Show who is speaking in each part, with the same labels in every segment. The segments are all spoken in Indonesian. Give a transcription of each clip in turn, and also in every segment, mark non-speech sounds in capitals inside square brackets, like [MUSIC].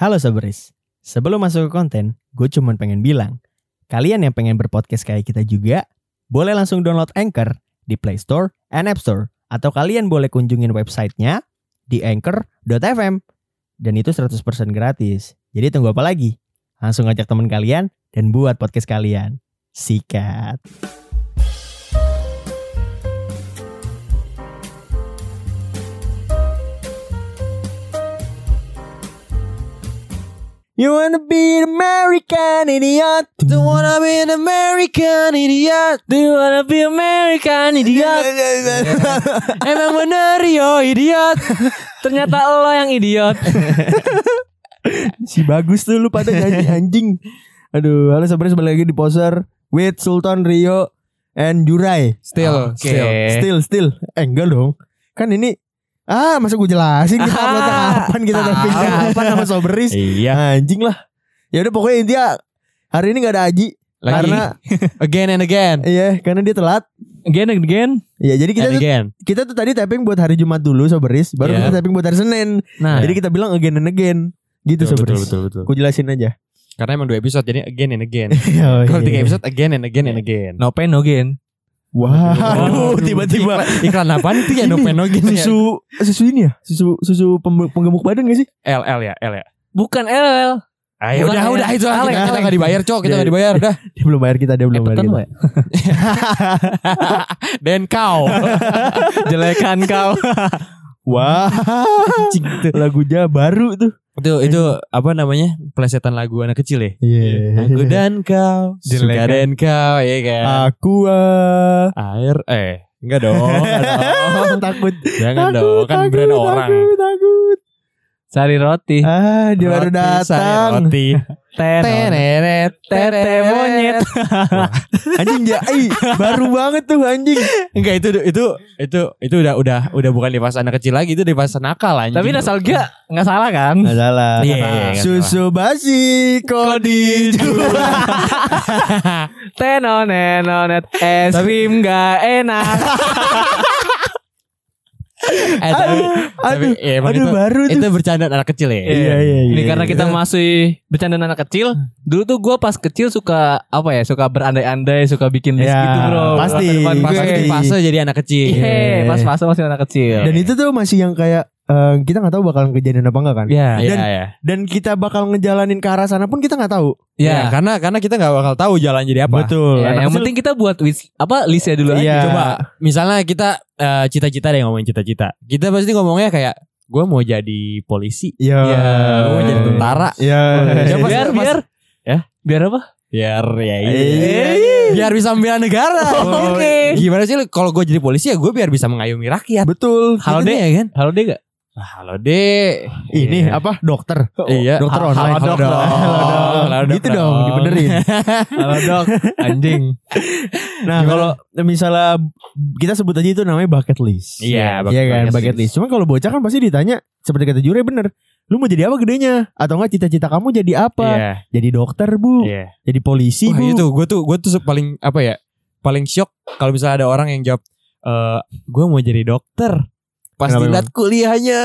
Speaker 1: Halo Soberis, sebelum masuk ke konten, gue cuman pengen bilang, kalian yang pengen berpodcast kayak kita juga, boleh langsung download Anchor di Play Store and App Store, atau kalian boleh kunjungin websitenya di anchor.fm. Dan itu 100% gratis. Jadi tunggu apa lagi? Langsung ajak teman kalian dan buat podcast kalian. Sikat. You wanna be an American idiot?
Speaker 2: Don't wanna be an American idiot.
Speaker 3: Do you wanna be American idiot? [LAUGHS] Emang bener yo idiot. Ternyata lo yang idiot.
Speaker 1: si bagus tuh lu pada nyanyi anjing. Aduh, halo sebenarnya balik lagi di poser with Sultan Rio and Jurai.
Speaker 2: Still,
Speaker 3: Oke.
Speaker 2: still.
Speaker 1: Still, still. Eh enggak dong. Kan ini Ah, masa gue jelasin kita uploadnya kapan kita tapping kapan sama Soberis.
Speaker 2: Iya.
Speaker 1: Anjing lah. Ya udah pokoknya intinya hari ini gak ada Aji
Speaker 2: Lagi.
Speaker 1: karena [LAUGHS]
Speaker 2: Again and again.
Speaker 1: iya karena dia telat.
Speaker 3: Again and again.
Speaker 1: Iya, jadi kita
Speaker 2: and
Speaker 1: tuh,
Speaker 2: again.
Speaker 1: kita tuh tadi tapping buat hari Jumat dulu Soberis, baru
Speaker 2: Iya.
Speaker 1: kita tapping buat hari Senin.
Speaker 3: Nah,
Speaker 1: Jadi kita bilang again and again. Gitu
Speaker 2: Betul, betul,
Speaker 1: Soberis.
Speaker 2: betul, betul.
Speaker 1: Gue jelasin aja.
Speaker 2: Karena emang dua episode jadi again and again. [LAUGHS]
Speaker 1: Oh,
Speaker 2: Kalau
Speaker 1: iya.
Speaker 2: tiga episode again and again and again.
Speaker 3: no pain no gain.
Speaker 1: Wah, tiba-tiba
Speaker 2: Iklan [LAUGHS] apaan itu ya no
Speaker 1: Ini,
Speaker 2: penogin
Speaker 1: susu susu ini ya? Susu susu penggemuk badan gak sih?
Speaker 2: L L ya L ya.
Speaker 3: Bukan LL.
Speaker 2: Ayo
Speaker 3: Bukan
Speaker 2: udah
Speaker 3: ya.
Speaker 2: udah itu lah
Speaker 3: Alek,
Speaker 2: kita, kita nggak dibayar cok kita nggak dibayar udah.
Speaker 1: Dia belum bayar kita, dia belum bayar kita.
Speaker 3: ya? [LAUGHS]
Speaker 2: Dan kau. [LAUGHS]
Speaker 3: Jelekan kau.
Speaker 1: Wah, lagunya baru tuh.
Speaker 2: Itu itu apa namanya plesetan lagu anak kecil ya.
Speaker 1: Iya.
Speaker 2: Aku dan kau [LAUGHS] suka
Speaker 3: Jelekan.
Speaker 2: dan kau ya kan.
Speaker 1: Aku ah.
Speaker 2: Air eh enggak dong. enggak [LAUGHS] dong.
Speaker 1: takut.
Speaker 2: Jangan
Speaker 1: takut,
Speaker 2: dong kan
Speaker 1: takut,
Speaker 2: brand orang.
Speaker 1: Takut, takut.
Speaker 3: Cari roti.
Speaker 1: Ah, dia baru
Speaker 2: Roti, saya
Speaker 1: datang.
Speaker 2: Roti. [LAUGHS]
Speaker 3: Ten.
Speaker 2: Teneret,
Speaker 3: Tete monyet.
Speaker 1: Anjing ya, baru banget tuh anjing.
Speaker 2: Enggak itu itu itu itu udah udah udah bukan di fase anak kecil lagi itu di fase nakal anjing.
Speaker 3: Tapi nostalgia nggak salah kan?
Speaker 1: Gak salah.
Speaker 2: Iya, nggak
Speaker 1: Susu basi kok dijual.
Speaker 3: Tenonet es krim gak enak.
Speaker 2: Eh, tapi, tapi
Speaker 1: Aduh,
Speaker 2: ya, emang
Speaker 1: aduh
Speaker 2: itu,
Speaker 1: baru tuh.
Speaker 2: itu bercanda anak kecil ya.
Speaker 1: Iya, iya, iya.
Speaker 3: Ini karena kita
Speaker 2: Iya.
Speaker 3: masih bercanda anak kecil. Dulu tuh gue pas kecil suka apa ya? Suka berandai-andai, suka bikin list
Speaker 1: Ya,
Speaker 3: gitu bro.
Speaker 1: pasti.
Speaker 2: Pas lagi fase jadi anak kecil.
Speaker 3: Iya, pas fase masih anak kecil.
Speaker 1: Dan itu tuh masih yang kayak eh, kita nggak tahu bakalan kejadian apa enggak kan?
Speaker 3: ya,
Speaker 2: Iya,
Speaker 1: Dan-
Speaker 2: iya.
Speaker 1: Dan kita bakal ngejalanin ke arah sana pun kita nggak tahu.
Speaker 2: Iya,
Speaker 3: ya.
Speaker 2: karena karena kita nggak bakal tahu jalan jadi apa.
Speaker 1: Betul. Anak
Speaker 3: yang
Speaker 1: kecil-
Speaker 3: penting kita buat wis, apa listnya dulu
Speaker 1: Iya.
Speaker 3: aja.
Speaker 2: Coba misalnya kita eh, cita-cita deh ngomongin cita-cita. Kita pasti ngomongnya kayak gue mau jadi polisi,
Speaker 1: Ya.
Speaker 3: Ya,
Speaker 2: gue mau jadi tentara.
Speaker 1: Ya.
Speaker 2: Siapa sih?
Speaker 3: biar
Speaker 2: Mas-
Speaker 3: biar
Speaker 2: Ya?
Speaker 3: biar apa?
Speaker 2: Biar ya
Speaker 1: Eh.
Speaker 2: iya. Biar bisa membela negara.
Speaker 3: Oh, Oke.
Speaker 2: Gimana sih kalau gue jadi polisi ya gue biar bisa mengayomi rakyat.
Speaker 1: Betul.
Speaker 3: Halo deh
Speaker 2: ya kan?
Speaker 3: Halo deh gak?
Speaker 2: Ah, Halo deh.
Speaker 1: Ini
Speaker 2: Iya.
Speaker 1: apa? Dokter. [LAUGHS]
Speaker 2: Iya.
Speaker 1: Dokter
Speaker 3: Halo,
Speaker 1: online.
Speaker 3: halo, dok,
Speaker 2: dong.
Speaker 3: dong.
Speaker 2: Halo, dok,
Speaker 1: Gitu dong, dibenerin. [LAUGHS]
Speaker 3: Halo dok, anjing.
Speaker 1: Nah, kalau misalnya kita sebut aja itu namanya bucket list.
Speaker 2: Iya,
Speaker 1: Iya kan,
Speaker 2: bucket
Speaker 1: bucket list. Cuma kalau bocah kan pasti ditanya seperti kata Jure bener. Lu mau jadi apa gedenya? Atau enggak cita-cita kamu jadi apa?
Speaker 2: Iya.
Speaker 1: Jadi dokter, Bu.
Speaker 2: Iya.
Speaker 1: Jadi polisi,
Speaker 2: Wah,
Speaker 1: Bu.
Speaker 2: itu gue tuh gue tuh paling apa ya? Paling shock kalau misalnya ada orang yang jawab eh gue mau jadi dokter. Pas
Speaker 1: Kenapa
Speaker 2: dilihat kuliahnya,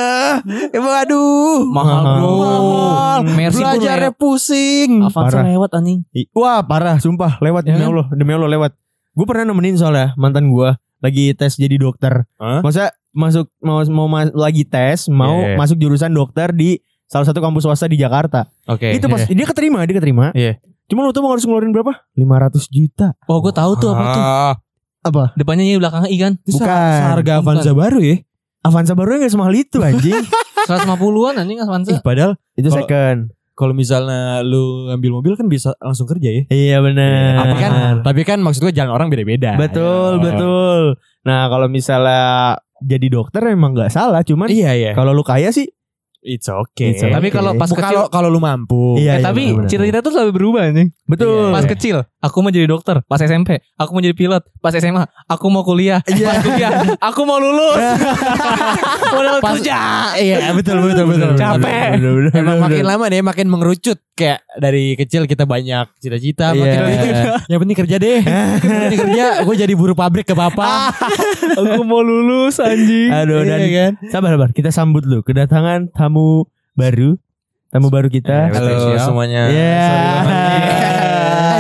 Speaker 2: emang aduh,
Speaker 3: Mahal bro.
Speaker 2: mahal,
Speaker 3: Mercy pun
Speaker 2: belajarnya
Speaker 3: lewat.
Speaker 2: pusing.
Speaker 3: Avanza
Speaker 1: Parah.
Speaker 3: lewat anjing.
Speaker 1: Wah, parah, sumpah. Lewat
Speaker 3: Ya
Speaker 1: demi
Speaker 3: kan?
Speaker 1: Allah, demi Allah lewat. Gue pernah nemenin soalnya mantan gue lagi tes jadi dokter.
Speaker 2: Hah?
Speaker 1: Masa masuk mau mau ma- lagi tes mau
Speaker 2: Iya.
Speaker 1: masuk jurusan dokter di salah satu kampus swasta di Jakarta.
Speaker 2: Oke.
Speaker 1: Itu pas dia keterima, dia keterima.
Speaker 2: Iya.
Speaker 1: Cuma lu tuh harus ngeluarin berapa? 500 juta.
Speaker 3: Oh gue tahu tuh apa tuh.
Speaker 2: Ah,
Speaker 1: Apa?
Speaker 3: Depannya Y belakangnya I kan.
Speaker 1: Bukan.
Speaker 2: Seharga
Speaker 3: Bukan.
Speaker 2: Avanza baru ya?
Speaker 1: Avanza barunya gak semahal itu anjing. [LAUGHS]
Speaker 3: 150-an anjing Avanza.
Speaker 2: Ih, padahal
Speaker 1: itu
Speaker 2: Kalau-
Speaker 1: second.
Speaker 2: kalau misalnya lu ngambil mobil kan bisa langsung kerja ya.
Speaker 1: Iya benar.
Speaker 2: Tapi kan tapi kan maksud gue jalan orang beda-beda.
Speaker 1: betul,
Speaker 2: Ya.
Speaker 1: betul. Nah, kalau misalnya jadi dokter emang nggak salah, cuman
Speaker 2: Iya iya.
Speaker 1: kalau lu kaya sih
Speaker 2: It's okay.
Speaker 1: It's okay.
Speaker 3: Tapi kalau pas kecil
Speaker 2: kalau kalau lu mampu.
Speaker 1: Iya,
Speaker 3: eh,
Speaker 1: iya,
Speaker 3: tapi
Speaker 1: benar-benar.
Speaker 3: cita-cita tuh selalu berubah anjing.
Speaker 1: betul.
Speaker 3: Pas kecil, aku mau jadi dokter. Pas SMP, aku mau jadi pilot. Pas SMA, aku mau kuliah.
Speaker 1: Iya.
Speaker 3: Pas kuliah, aku mau lulus. [LAUGHS] Modal
Speaker 2: Pas-
Speaker 3: kerja.
Speaker 2: Iya betul betul betul.
Speaker 3: Capek.
Speaker 1: Bener-bener.
Speaker 2: Emang makin lama deh makin mengerucut kayak dari kecil kita banyak cita-cita makin lama, [LAUGHS] yang penting kerja deh yang penting kerja gue jadi buruh pabrik ke papa [LAUGHS]
Speaker 3: aku mau lulus anjing.
Speaker 1: Aduh,
Speaker 2: Iya
Speaker 1: dan
Speaker 2: kan
Speaker 1: sabar sabar, kita sambut lu kedatangan tamu baru tamu baru kita.
Speaker 2: Eh,
Speaker 4: Halo semuanya.
Speaker 1: Iya.
Speaker 4: Sorry banget.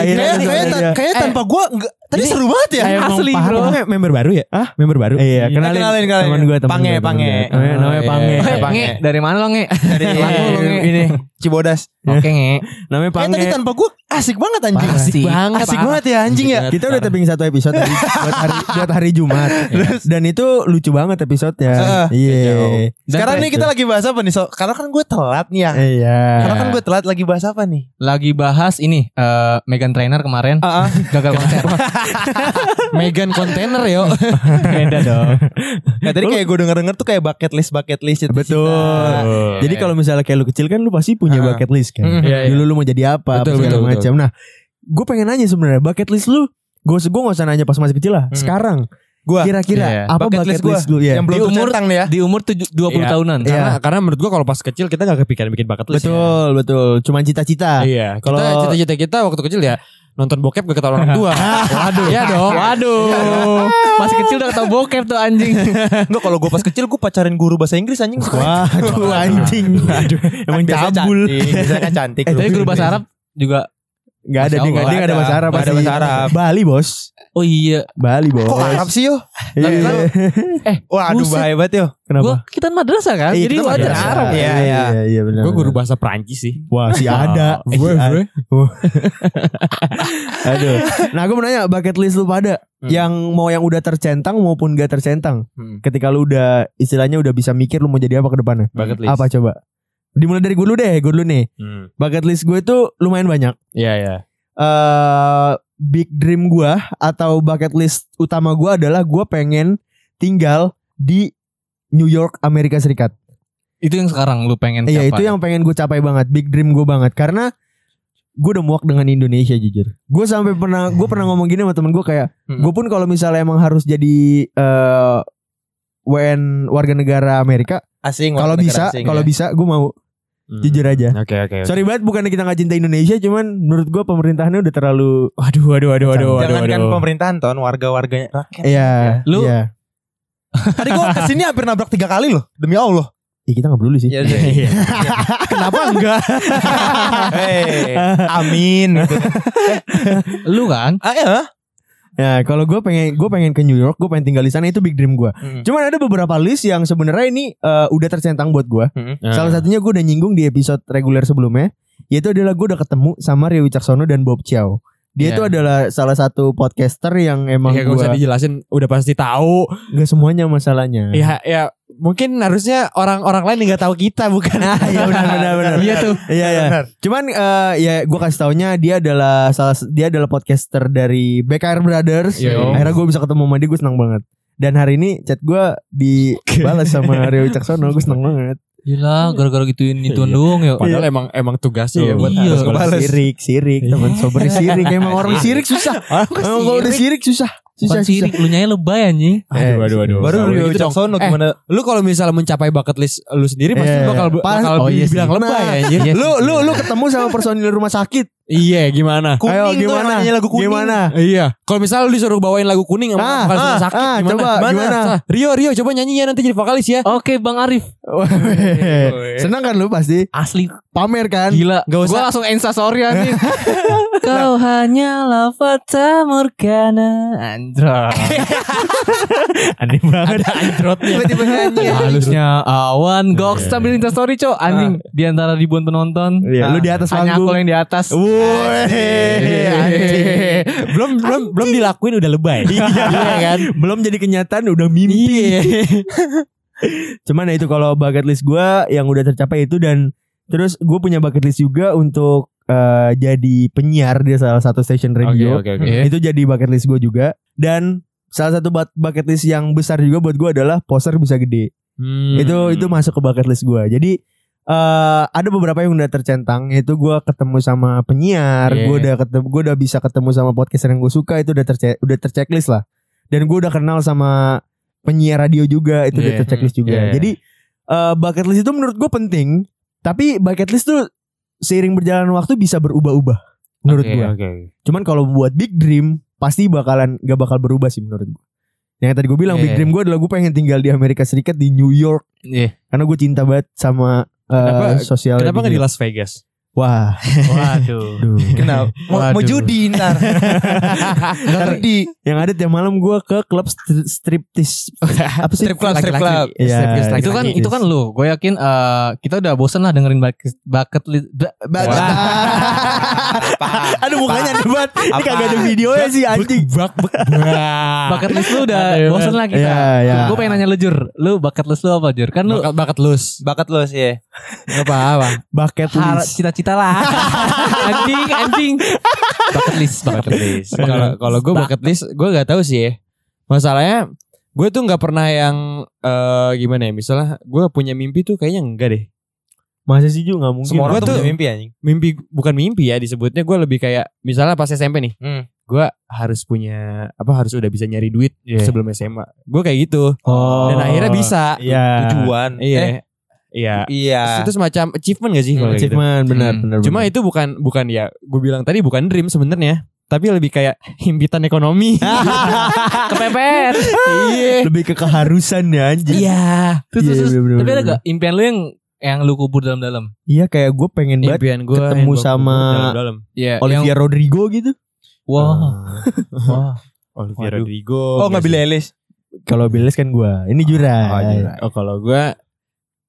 Speaker 1: Iya, [LAUGHS]
Speaker 4: Kayak
Speaker 1: iya,
Speaker 4: kayak
Speaker 1: iya.
Speaker 4: kayak tanpa gue tadi seru banget ya.
Speaker 2: Asli bro. Member baru ya? Ah, member baru.
Speaker 1: Iya,
Speaker 4: Kenalin,
Speaker 1: kenalin,
Speaker 4: kenalin, kenalin.
Speaker 1: teman gue,
Speaker 4: Pange,
Speaker 1: gue, teman
Speaker 4: Pange.
Speaker 1: gue. Namanya,
Speaker 4: Oh,
Speaker 1: Pange.
Speaker 4: iya.
Speaker 3: Eh,
Speaker 4: Pange.
Speaker 3: nge, dari mana lo nge?
Speaker 4: Dari
Speaker 3: lo, nge.
Speaker 4: ini Cibodas.
Speaker 3: Oke nge.
Speaker 1: Namanya
Speaker 4: Kayak
Speaker 1: Pange.
Speaker 4: tadi tanpa gue asik banget anjing.
Speaker 3: Asik banget,
Speaker 4: Asik
Speaker 3: parah.
Speaker 4: banget ya anjing ya.
Speaker 1: Kita udah tapping satu episode tadi [LAUGHS] buat hari buat hari Jumat. Dan itu lucu banget episodenya.
Speaker 4: Heeh.
Speaker 1: Iya.
Speaker 3: Dan
Speaker 4: Sekarang nih kita lagi bahas apa nih? So, karena kan gue telat nih ya.
Speaker 1: Iya.
Speaker 4: Karena kan gue telat lagi bahas apa nih?
Speaker 3: Lagi bahas ini eh Megan Trainer kemarin gagal konser. [LAUGHS] [LAUGHS]
Speaker 2: Megan kontainer yo.
Speaker 3: Beda dong.
Speaker 4: Nah, tadi kayak gue denger-denger tuh kayak bucket list bucket list itu.
Speaker 1: Betul. Jadi kalau misalnya kayak lu kecil kan lu pasti punya bucket list kan.
Speaker 2: Iya, iya.
Speaker 1: Dulu lu mau jadi apa,
Speaker 2: Betul,
Speaker 1: apa segala
Speaker 2: betul,
Speaker 1: macam. Nah, gue pengen nanya sebenarnya bucket list lu Gue gue gak usah nanya pas masih kecil lah.
Speaker 4: Hmm.
Speaker 1: Sekarang
Speaker 4: Gua
Speaker 1: kira-kira
Speaker 3: Iya.
Speaker 1: apa
Speaker 4: Bucket
Speaker 1: bucket,
Speaker 4: list gua.
Speaker 1: list lu ya?
Speaker 4: yang belum
Speaker 3: Di umur-
Speaker 4: nih ya.
Speaker 3: Di umur tujuh- 20
Speaker 2: Iya.
Speaker 3: tahunan.
Speaker 1: Iya.
Speaker 2: Karena karena menurut gua kalau pas kecil kita gak kepikiran bikin bucket list. ya.
Speaker 1: Betul, betul. Cuman cita-cita.
Speaker 2: Iya.
Speaker 1: Kalau-
Speaker 2: Kalau cita-cita kita waktu kecil ya nonton bokep gak ketahuan orang tua. [LAUGHS] Waduh. Iya dong.
Speaker 3: Waduh. Masih kecil udah ketau bokep tuh anjing. [LAUGHS]
Speaker 4: Enggak kalau gue pas kecil gue pacarin guru bahasa Inggris anjing.
Speaker 1: Waduh anjing. Aduh, emang cabul.
Speaker 4: cantik, Biasanya kan cantik.
Speaker 3: Eh, tapi guru bahasa Arab juga
Speaker 1: Gak ada dia gak gak ada bahasa Arab.
Speaker 4: Nggak ada
Speaker 1: pasti.
Speaker 4: bahasa Arab. [LAUGHS]
Speaker 1: Bali bos.
Speaker 3: Oh iya.
Speaker 1: Bali bos.
Speaker 4: Kok Arab sih yo?
Speaker 1: Iya, iya. [LAUGHS]
Speaker 3: Eh,
Speaker 4: Wah aduh
Speaker 3: buset.
Speaker 4: bahaya banget yo.
Speaker 1: Kenapa?
Speaker 3: Gua kita madrasah kan.
Speaker 1: Iya,
Speaker 3: Jadi
Speaker 1: kita
Speaker 3: wajar. Arab.
Speaker 4: Iya, iya.
Speaker 1: Iya, iya benar.
Speaker 2: Gue guru bahasa Perancis sih.
Speaker 1: Wah, si ada. Eh,
Speaker 2: Gue.
Speaker 1: Aduh. Nah, gue mau nanya bucket list lu pada
Speaker 4: Hmm.
Speaker 1: yang mau yang udah tercentang maupun gak tercentang.
Speaker 4: Hmm.
Speaker 1: Ketika lu udah istilahnya udah bisa mikir lu mau jadi apa ke depannya.
Speaker 2: Bucket list.
Speaker 1: Apa coba? Dimulai dari gue dulu deh, gue dulu nih.
Speaker 2: Hmm.
Speaker 1: Bucket list gue itu lumayan banyak.
Speaker 2: Iya iya.
Speaker 1: eh big dream gue atau bucket list utama gue adalah gue pengen tinggal di New York Amerika Serikat.
Speaker 3: Itu yang sekarang lu pengen
Speaker 1: Iya itu yang pengen gue capai banget, big dream gue banget karena gue udah muak dengan Indonesia jujur. Gue sampai pernah gue pernah ngomong gini sama temen gue kayak
Speaker 4: Hmm.
Speaker 1: gue pun kalau misalnya emang harus jadi eh WN warga negara Amerika,
Speaker 4: Asing.
Speaker 1: kalau bisa kalau
Speaker 4: ya.
Speaker 1: bisa gue mau
Speaker 2: Hmm.
Speaker 1: jujur aja.
Speaker 2: Oke oke. oke.
Speaker 1: Sorry banget bukannya kita nggak cinta Indonesia, cuman menurut gue pemerintahannya udah terlalu
Speaker 2: Waduh waduh waduh waduh waduh.
Speaker 4: Jangan kan pemerintahan ton warga-warganya rakyat.
Speaker 1: Iya,
Speaker 3: Lu-
Speaker 1: iya. [LAUGHS]
Speaker 4: Tadi gue ke sini hampir nabrak tiga kali loh demi Allah.
Speaker 1: Ya kita gak peduli sih.
Speaker 4: Ya,
Speaker 2: Iya. [LAUGHS] Kenapa enggak? [LAUGHS]
Speaker 4: Hei, amin. Gitu.
Speaker 3: Lu kan?
Speaker 4: Ah, ya.
Speaker 1: Ya kalau gue pengen gue pengen ke New York, gue pengen tinggal di sana itu big dream gue.
Speaker 4: Hmm.
Speaker 1: Cuman ada beberapa list yang sebenarnya ini eh, udah tercentang buat gue.
Speaker 4: Hmm.
Speaker 1: Salah satunya gue udah nyinggung di episode reguler sebelumnya, yaitu adalah gue udah ketemu sama Rio Wicaksono dan Bob Chow. Dia
Speaker 3: Iya.
Speaker 1: itu adalah salah satu podcaster yang emang
Speaker 2: Ya gak
Speaker 1: gue
Speaker 2: usah dijelasin udah pasti tahu.
Speaker 1: gak semuanya masalahnya.
Speaker 2: Ya ya mungkin harusnya orang-orang lain nggak tahu kita bukan.
Speaker 1: Nah, iya benar benar benar.
Speaker 3: Iya tuh.
Speaker 1: Iya iya. Cuman eh, ya gue kasih taunya dia adalah salah dia adalah podcaster dari BKR Brothers.
Speaker 2: Yo.
Speaker 1: Akhirnya gue bisa ketemu sama dia gue senang banget. Dan hari ini chat gue dibalas sama Rio Wicaksono gue senang banget.
Speaker 3: Gila, gara-gara gituin ituan
Speaker 2: Iya.
Speaker 3: doang ya.
Speaker 2: Padahal emang emang tugasnya ya buat
Speaker 3: Iya.
Speaker 2: harus balas.
Speaker 1: sirik sirik teman sober sirik [LAUGHS] emang orang sirik susah. Emang kalau udah sirik susah. Susah
Speaker 3: sirik, lu nyanyi lebay anjing.
Speaker 2: Aduh aduh aduh.
Speaker 4: Baru Rio
Speaker 2: gitu dong.
Speaker 4: Wicaksono
Speaker 2: Eh,
Speaker 4: gimana?
Speaker 2: Lu kalau misalnya mencapai bucket list lu sendiri pasti
Speaker 1: Iya.
Speaker 2: lu bakal
Speaker 1: Pas-
Speaker 2: bakal
Speaker 1: oh iya sih.
Speaker 2: bilang lebay
Speaker 1: Nah,
Speaker 2: anjir.
Speaker 3: Iya
Speaker 1: Lu lu lu [LAUGHS] ketemu sama personil rumah sakit.
Speaker 2: Iya gimana?
Speaker 4: Kuning
Speaker 1: Ayo
Speaker 4: tuh
Speaker 1: gimana?
Speaker 4: namanya lagu kuning.
Speaker 1: Gimana?
Speaker 2: Iya. Kalau misalnya lu disuruh bawain lagu kuning sama
Speaker 1: Ah, ah,
Speaker 2: sakit
Speaker 1: ah,
Speaker 2: gimana?
Speaker 1: coba, gimana?
Speaker 2: Rio Rio coba nyanyi ya nanti jadi vokalis ya.
Speaker 3: Oke, Bang Arif.
Speaker 1: Senang kan lu pasti
Speaker 3: Asli
Speaker 1: pamer kan?
Speaker 3: gila.
Speaker 2: Gak usah.
Speaker 3: Gua langsung ensa sorry anjing. [LAUGHS] Kau hanyalah fata morgana. Andra. [LAUGHS]
Speaker 1: Aneh banget.
Speaker 2: Ada anjrotnya.
Speaker 4: Tiba-tiba nyanyi.
Speaker 3: Halusnya awan goks sambil Insta story, Cok. Anjing di antara ribuan penonton.
Speaker 1: Iya, lu di atas
Speaker 3: Hanya aku
Speaker 1: panggung.
Speaker 3: yang di atas.
Speaker 1: Woi, anjing.
Speaker 2: belum belum belum dilakuin udah lebay. Iya kan?
Speaker 1: Belum jadi kenyataan udah mimpi. Cuman ya itu kalau bucket list gue yang udah tercapai itu dan terus gue punya bucket list juga untuk eh, jadi penyiar di salah satu station radio.
Speaker 2: Oke oke oke.
Speaker 1: Itu jadi bucket list gue juga dan salah satu bu- bucket list yang besar juga buat gue adalah poster bisa gede.
Speaker 2: Hmm.
Speaker 1: Itu itu masuk ke bucket list gue. Jadi eh ada beberapa yang udah tercentang yaitu gue ketemu sama penyiar,
Speaker 2: Iya.
Speaker 1: gue udah ketemu gue udah bisa ketemu sama podcaster yang gue suka itu udah terce udah terchecklist lah. Dan gue udah kenal sama penyiar radio juga itu udah
Speaker 2: Iya.
Speaker 1: terchecklist juga.
Speaker 2: Iya.
Speaker 1: Jadi eh bucket list itu menurut gue penting, tapi bucket list tuh seiring berjalan waktu bisa berubah-ubah menurut
Speaker 2: Oke,
Speaker 1: gue.
Speaker 2: Oke.
Speaker 1: Cuman kalau buat big dream pasti bakalan gak bakal berubah sih menurut gue. Yang tadi gue bilang big
Speaker 3: Iya.
Speaker 1: dream gue adalah gue pengen tinggal di Amerika Serikat di New York
Speaker 3: Iya.
Speaker 1: karena gue cinta banget sama
Speaker 2: Kenapa-
Speaker 1: eh, sosial.
Speaker 2: Kenapa nggak di. Las Vegas?
Speaker 1: Wah,
Speaker 3: Waduh.
Speaker 1: aduh.
Speaker 4: Kenapa? Mau, mau judi ntar. [LAUGHS] ntar di
Speaker 1: Yang ada tiap malam gue ke klub stri- striptease. Apa sih?
Speaker 4: strip club, strip club.
Speaker 1: Iya,
Speaker 2: Striptease
Speaker 3: itu kan itu kan lu. Gue yakin eh, kita udah bosen lah dengerin bucket, bucket list. ba-
Speaker 1: Aduh mukanya aneh banget. Ini kagak ada videonya sih anjing.
Speaker 2: Bak bak bak.
Speaker 3: bucket list lu udah bosen lah kita.
Speaker 1: Iya, iya.
Speaker 3: Gue pengen nanya lu Jur. Lu bucket list lu apa Jur? Kan lu
Speaker 2: Bakat bakat lus.
Speaker 4: Bakat lu sih.
Speaker 2: Gak apa-apa.
Speaker 1: Bucket list.
Speaker 3: cita-cita lah. [LAUGHS] anjing, anjing. Bucket list, bucket list.
Speaker 2: Kalau kalau gue bucket list, gue gak tahu sih ya. Masalahnya gue tuh nggak pernah yang eh gimana ya? Misalnya gue punya mimpi tuh kayaknya enggak deh.
Speaker 1: Masa sih juga nggak mungkin.
Speaker 4: Semua orang
Speaker 2: Gua
Speaker 4: tuh punya mimpi anjing.
Speaker 2: Mimpi bukan mimpi ya disebutnya gue lebih kayak misalnya pas SMP nih.
Speaker 4: Hmm.
Speaker 2: Gue harus punya apa harus udah bisa nyari duit
Speaker 1: Iya.
Speaker 2: sebelum SMA. Gue kayak gitu.
Speaker 1: Oh.
Speaker 2: Dan akhirnya bisa.
Speaker 1: Iya.
Speaker 4: Tujuan.
Speaker 2: Iya.
Speaker 4: Eh,
Speaker 2: Iya.
Speaker 4: iya.
Speaker 2: Itu semacam achievement gak sih
Speaker 1: Hmm,
Speaker 2: gitu?
Speaker 1: achievement benar
Speaker 3: Hmm.
Speaker 1: benar.
Speaker 2: Cuma
Speaker 1: benar.
Speaker 2: itu bukan bukan ya gue bilang tadi bukan dream sebenarnya, tapi lebih kayak himpitan ekonomi. [LAUGHS]
Speaker 3: Kepepet.
Speaker 2: Iya.
Speaker 1: lebih ke keharusan ya anjing.
Speaker 2: Iya.
Speaker 3: Terus,
Speaker 1: Iya,
Speaker 3: terus,
Speaker 1: bener, bener,
Speaker 3: tapi ada gak impian lu yang yang lu kubur dalam-dalam?
Speaker 1: Iya kayak gue pengen banget
Speaker 2: Impian gue
Speaker 1: ketemu sama
Speaker 2: dalam.
Speaker 3: Iya.
Speaker 1: Olivia Rodrigo gitu.
Speaker 3: Wah. [LAUGHS] Wah.
Speaker 2: Olivia
Speaker 3: Waduh.
Speaker 2: Rodrigo.
Speaker 4: Oh nggak Billie Eilish.
Speaker 1: Kalau Billes kan gue. Ini Jura.
Speaker 4: Oh, Jura.
Speaker 2: Oh kalau gue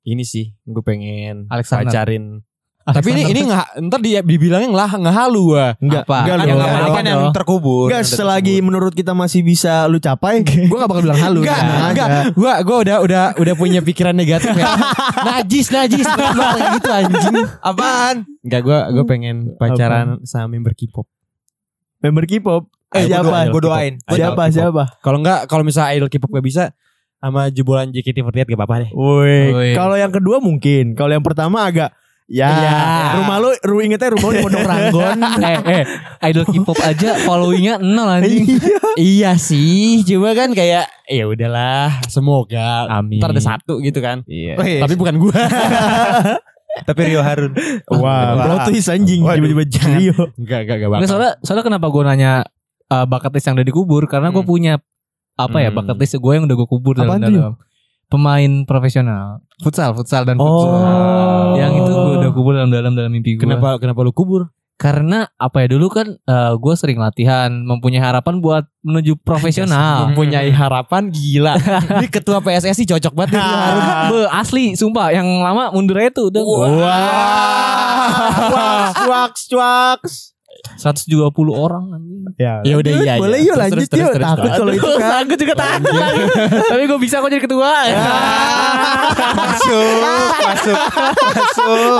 Speaker 2: ini sih gue pengen
Speaker 3: Alexander.
Speaker 2: pacarin. Tapi ini ini nggak ntar dia dibilangnya nggak nggak halu gua.
Speaker 1: Enggak,
Speaker 3: Apa?
Speaker 1: enggak
Speaker 4: kan yang terkubur.
Speaker 1: Enggak selagi
Speaker 4: terkubur.
Speaker 1: menurut kita masih bisa lu capai, gue gak bakal bilang halu.
Speaker 2: Enggak,
Speaker 1: tenang
Speaker 2: enggak.
Speaker 1: aja.
Speaker 2: Gua gua udah udah udah punya pikiran negatif ya. [LAUGHS] najis, najis. Kayak gitu anjing.
Speaker 4: Apaan?
Speaker 2: Enggak, gua gua pengen pacaran sama member K-pop.
Speaker 1: Member K-pop.
Speaker 4: Eh,
Speaker 1: siapa?
Speaker 4: Gue doain.
Speaker 1: Siapa? Siapa?
Speaker 2: Kalau enggak kalau misalnya idol K-pop gak bisa sama jebolan JKT48 gak apa-apa deh.
Speaker 1: Woi, kalau yang kedua mungkin. Kalau yang pertama agak ya
Speaker 2: Iya.
Speaker 1: rumah lu ru ingetnya rumah lu di Pondok Ranggon. [LAUGHS]
Speaker 3: eh, eh, idol K-pop aja followingnya nol anjing.
Speaker 2: iya sih, cuma kan kayak ya udahlah, semoga
Speaker 3: Amin.
Speaker 2: ntar ada satu gitu kan.
Speaker 3: Iya.
Speaker 4: Wih,
Speaker 2: Tapi bukan gua. [LAUGHS]
Speaker 4: tapi Rio Harun.
Speaker 1: Wah,
Speaker 4: Wah.
Speaker 1: plot twist anjing tiba-tiba Rio.
Speaker 2: Enggak, enggak, enggak bakal.
Speaker 3: soalnya soalnya kenapa gue nanya uh, bucket list yang udah dikubur karena gue
Speaker 4: Hmm.
Speaker 3: punya apa ya
Speaker 2: Hmm.
Speaker 3: bucket list gue yang udah gue kubur dalam dalam pemain profesional futsal futsal dan
Speaker 1: Oh.
Speaker 3: futsal yang itu gue udah kubur dalam dalam dalam mimpi gue
Speaker 2: Kenapa kenapa lu kubur?
Speaker 3: karena apa ya dulu kan gue sering latihan mempunyai harapan buat menuju profesional [LAUGHS]
Speaker 2: Mempunyai harapan gila. [LAUGHS] Ini ketua PSSI cocok banget nih [LAUGHS]
Speaker 3: asli sumpah yang lama mundur aja tuh udah
Speaker 1: Wah. Cuaks, cuaks.
Speaker 3: 120 orang anjing.
Speaker 1: Ya,
Speaker 2: Ya udah iya.
Speaker 1: Boleh
Speaker 2: iya.
Speaker 1: yuk
Speaker 2: Terus,
Speaker 1: lanjut
Speaker 2: terus,
Speaker 1: yuk.
Speaker 2: terus,
Speaker 1: Takut kalau itu kan.
Speaker 3: Aku juga takut. Tapi gue bisa kok jadi ketua. [LAUGHS]
Speaker 4: masuk, masuk, masuk.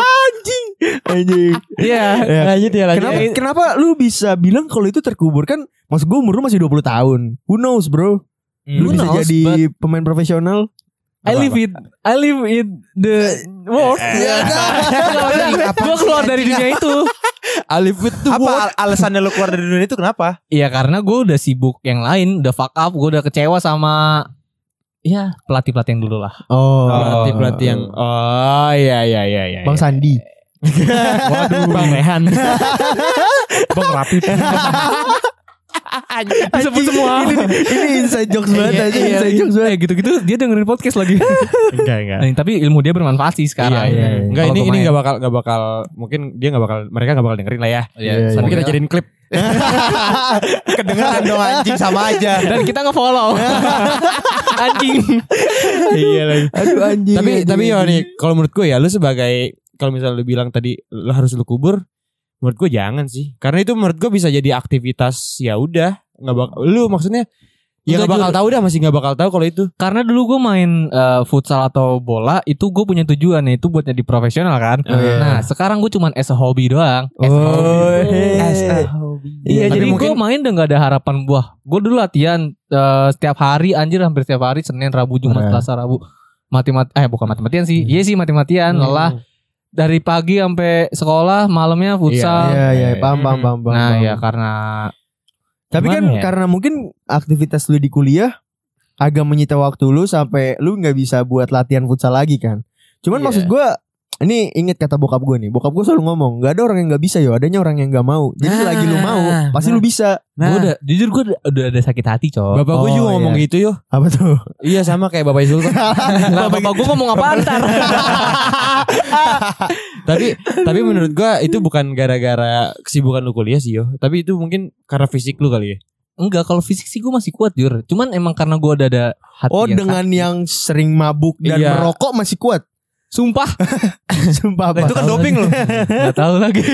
Speaker 1: Anjing.
Speaker 3: Iya.
Speaker 1: Ya.
Speaker 2: Lanjut ya lanjut.
Speaker 1: Kenapa, kenapa lu bisa bilang kalau itu terkubur kan? Maksud gue umur lu masih 20 tahun. Who knows bro? Lu
Speaker 3: Who
Speaker 1: bisa
Speaker 3: knows,
Speaker 1: jadi pemain profesional.
Speaker 3: I live it I live in the world [LAUGHS] Gue keluar dari dunia itu
Speaker 2: Alif itu
Speaker 4: Apa al- alasannya lu keluar dari dunia itu kenapa?
Speaker 3: Iya karena gue udah sibuk yang lain Udah fuck up Gue udah kecewa sama Ya pelatih-pelatih yang dulu lah
Speaker 1: Oh.
Speaker 2: pelatih pelatih yang oh iya iya iya iya.
Speaker 1: Bang Sandi. [LAUGHS]
Speaker 2: Waduh, Bang Rehan. [LAUGHS]
Speaker 3: Bang Rapi [LAUGHS] Disebut semua
Speaker 1: Ini, ini inside jokes banget
Speaker 3: Iya,
Speaker 1: aja.
Speaker 3: iya,
Speaker 1: Inside
Speaker 3: iya.
Speaker 1: jokes banget.
Speaker 3: Eh gitu-gitu dia dengerin podcast lagi
Speaker 2: enggak enggak.
Speaker 3: Nah, Tapi ilmu dia bermanfaat sih sekarang
Speaker 2: Iya, iya.
Speaker 1: iya.
Speaker 2: Enggak ini ini enggak bakal enggak bakal mungkin dia enggak bakal mereka enggak bakal dengerin lah ya.
Speaker 1: Iya,
Speaker 2: Tapi
Speaker 1: iya.
Speaker 2: kita jadiin klip. [LAUGHS]
Speaker 4: Kedengeran dong anjing sama aja.
Speaker 3: Dan kita nge-follow [LAUGHS] Anjing
Speaker 2: iya lagi.
Speaker 1: Aduh anjing.
Speaker 2: Tapi
Speaker 1: anjing,
Speaker 2: tapi ya
Speaker 1: anjing.
Speaker 2: nih kalau menurut gue ya lu sebagai kalau misalnya lu bilang tadi lu harus lu kubur menurut gue jangan sih. Karena itu menurut gue bisa jadi aktivitas ya udah nggak bakal lu maksudnya ya nggak bakal tahu dah masih nggak bakal tahu kalau itu.
Speaker 3: Karena dulu gue main eh, futsal atau bola Itu gue punya tujuan Itu buat jadi profesional kan
Speaker 2: Oh, iya.
Speaker 3: Nah sekarang gue cuman as a hobby doang As a hobby.
Speaker 1: Oh,
Speaker 4: As a
Speaker 3: Iya,
Speaker 2: Tapi
Speaker 3: jadi
Speaker 2: mungkin-
Speaker 3: gue main udah gak ada harapan buah. Gue dulu latihan eh, setiap hari, anjir hampir setiap hari, Senin, Rabu, Jumat. Selasa, Rabu. Mati-mati, eh bukan mati-matian sih, iya sih mati-matian,
Speaker 2: Hmm.
Speaker 3: lelah. Dari pagi sampai sekolah, malamnya futsal.
Speaker 1: Iya iya paham paham paham. paham,
Speaker 3: Nah
Speaker 1: paham.
Speaker 3: ya karena
Speaker 1: Tapi kan
Speaker 3: ya?
Speaker 1: karena mungkin aktivitas lu di kuliah agak menyita waktu lu sampai lu nggak bisa buat latihan futsal lagi kan. Cuman
Speaker 2: Iya.
Speaker 1: maksud gua ini inget kata bokap gue nih. Bokap gue selalu ngomong, nggak ada orang yang nggak bisa yo, adanya orang yang nggak mau. Jadi
Speaker 2: Nah,
Speaker 1: lagi lu mau, pasti lu bisa.
Speaker 3: Gue udah jujur gue udah, udah ada sakit hati, Cok.
Speaker 2: Bapak gue
Speaker 1: Oh,
Speaker 2: juga ngomong
Speaker 1: iya.
Speaker 2: gitu yo.
Speaker 1: Apa tuh?
Speaker 2: Iya sama kayak Bapak Sultan. [LAUGHS]
Speaker 3: Lah, bapak gue ngomong apa ntar? [LAUGHS]
Speaker 2: tapi tapi menurut gua itu bukan gara-gara kesibukan lu kuliah sih yo. Tapi itu mungkin karena fisik lu kali ya.
Speaker 3: Enggak, kalau fisik sih gue masih kuat, Jur. Cuman emang karena gue udah ada hati
Speaker 1: Oh
Speaker 3: yang
Speaker 1: dengan yang sering mabuk dan
Speaker 2: Iya.
Speaker 1: merokok masih kuat.
Speaker 3: Sumpah [LAUGHS]
Speaker 1: Sumpah apa?
Speaker 4: Nah, itu kan doping loh.
Speaker 3: Gak tahu lagi [LAUGHS]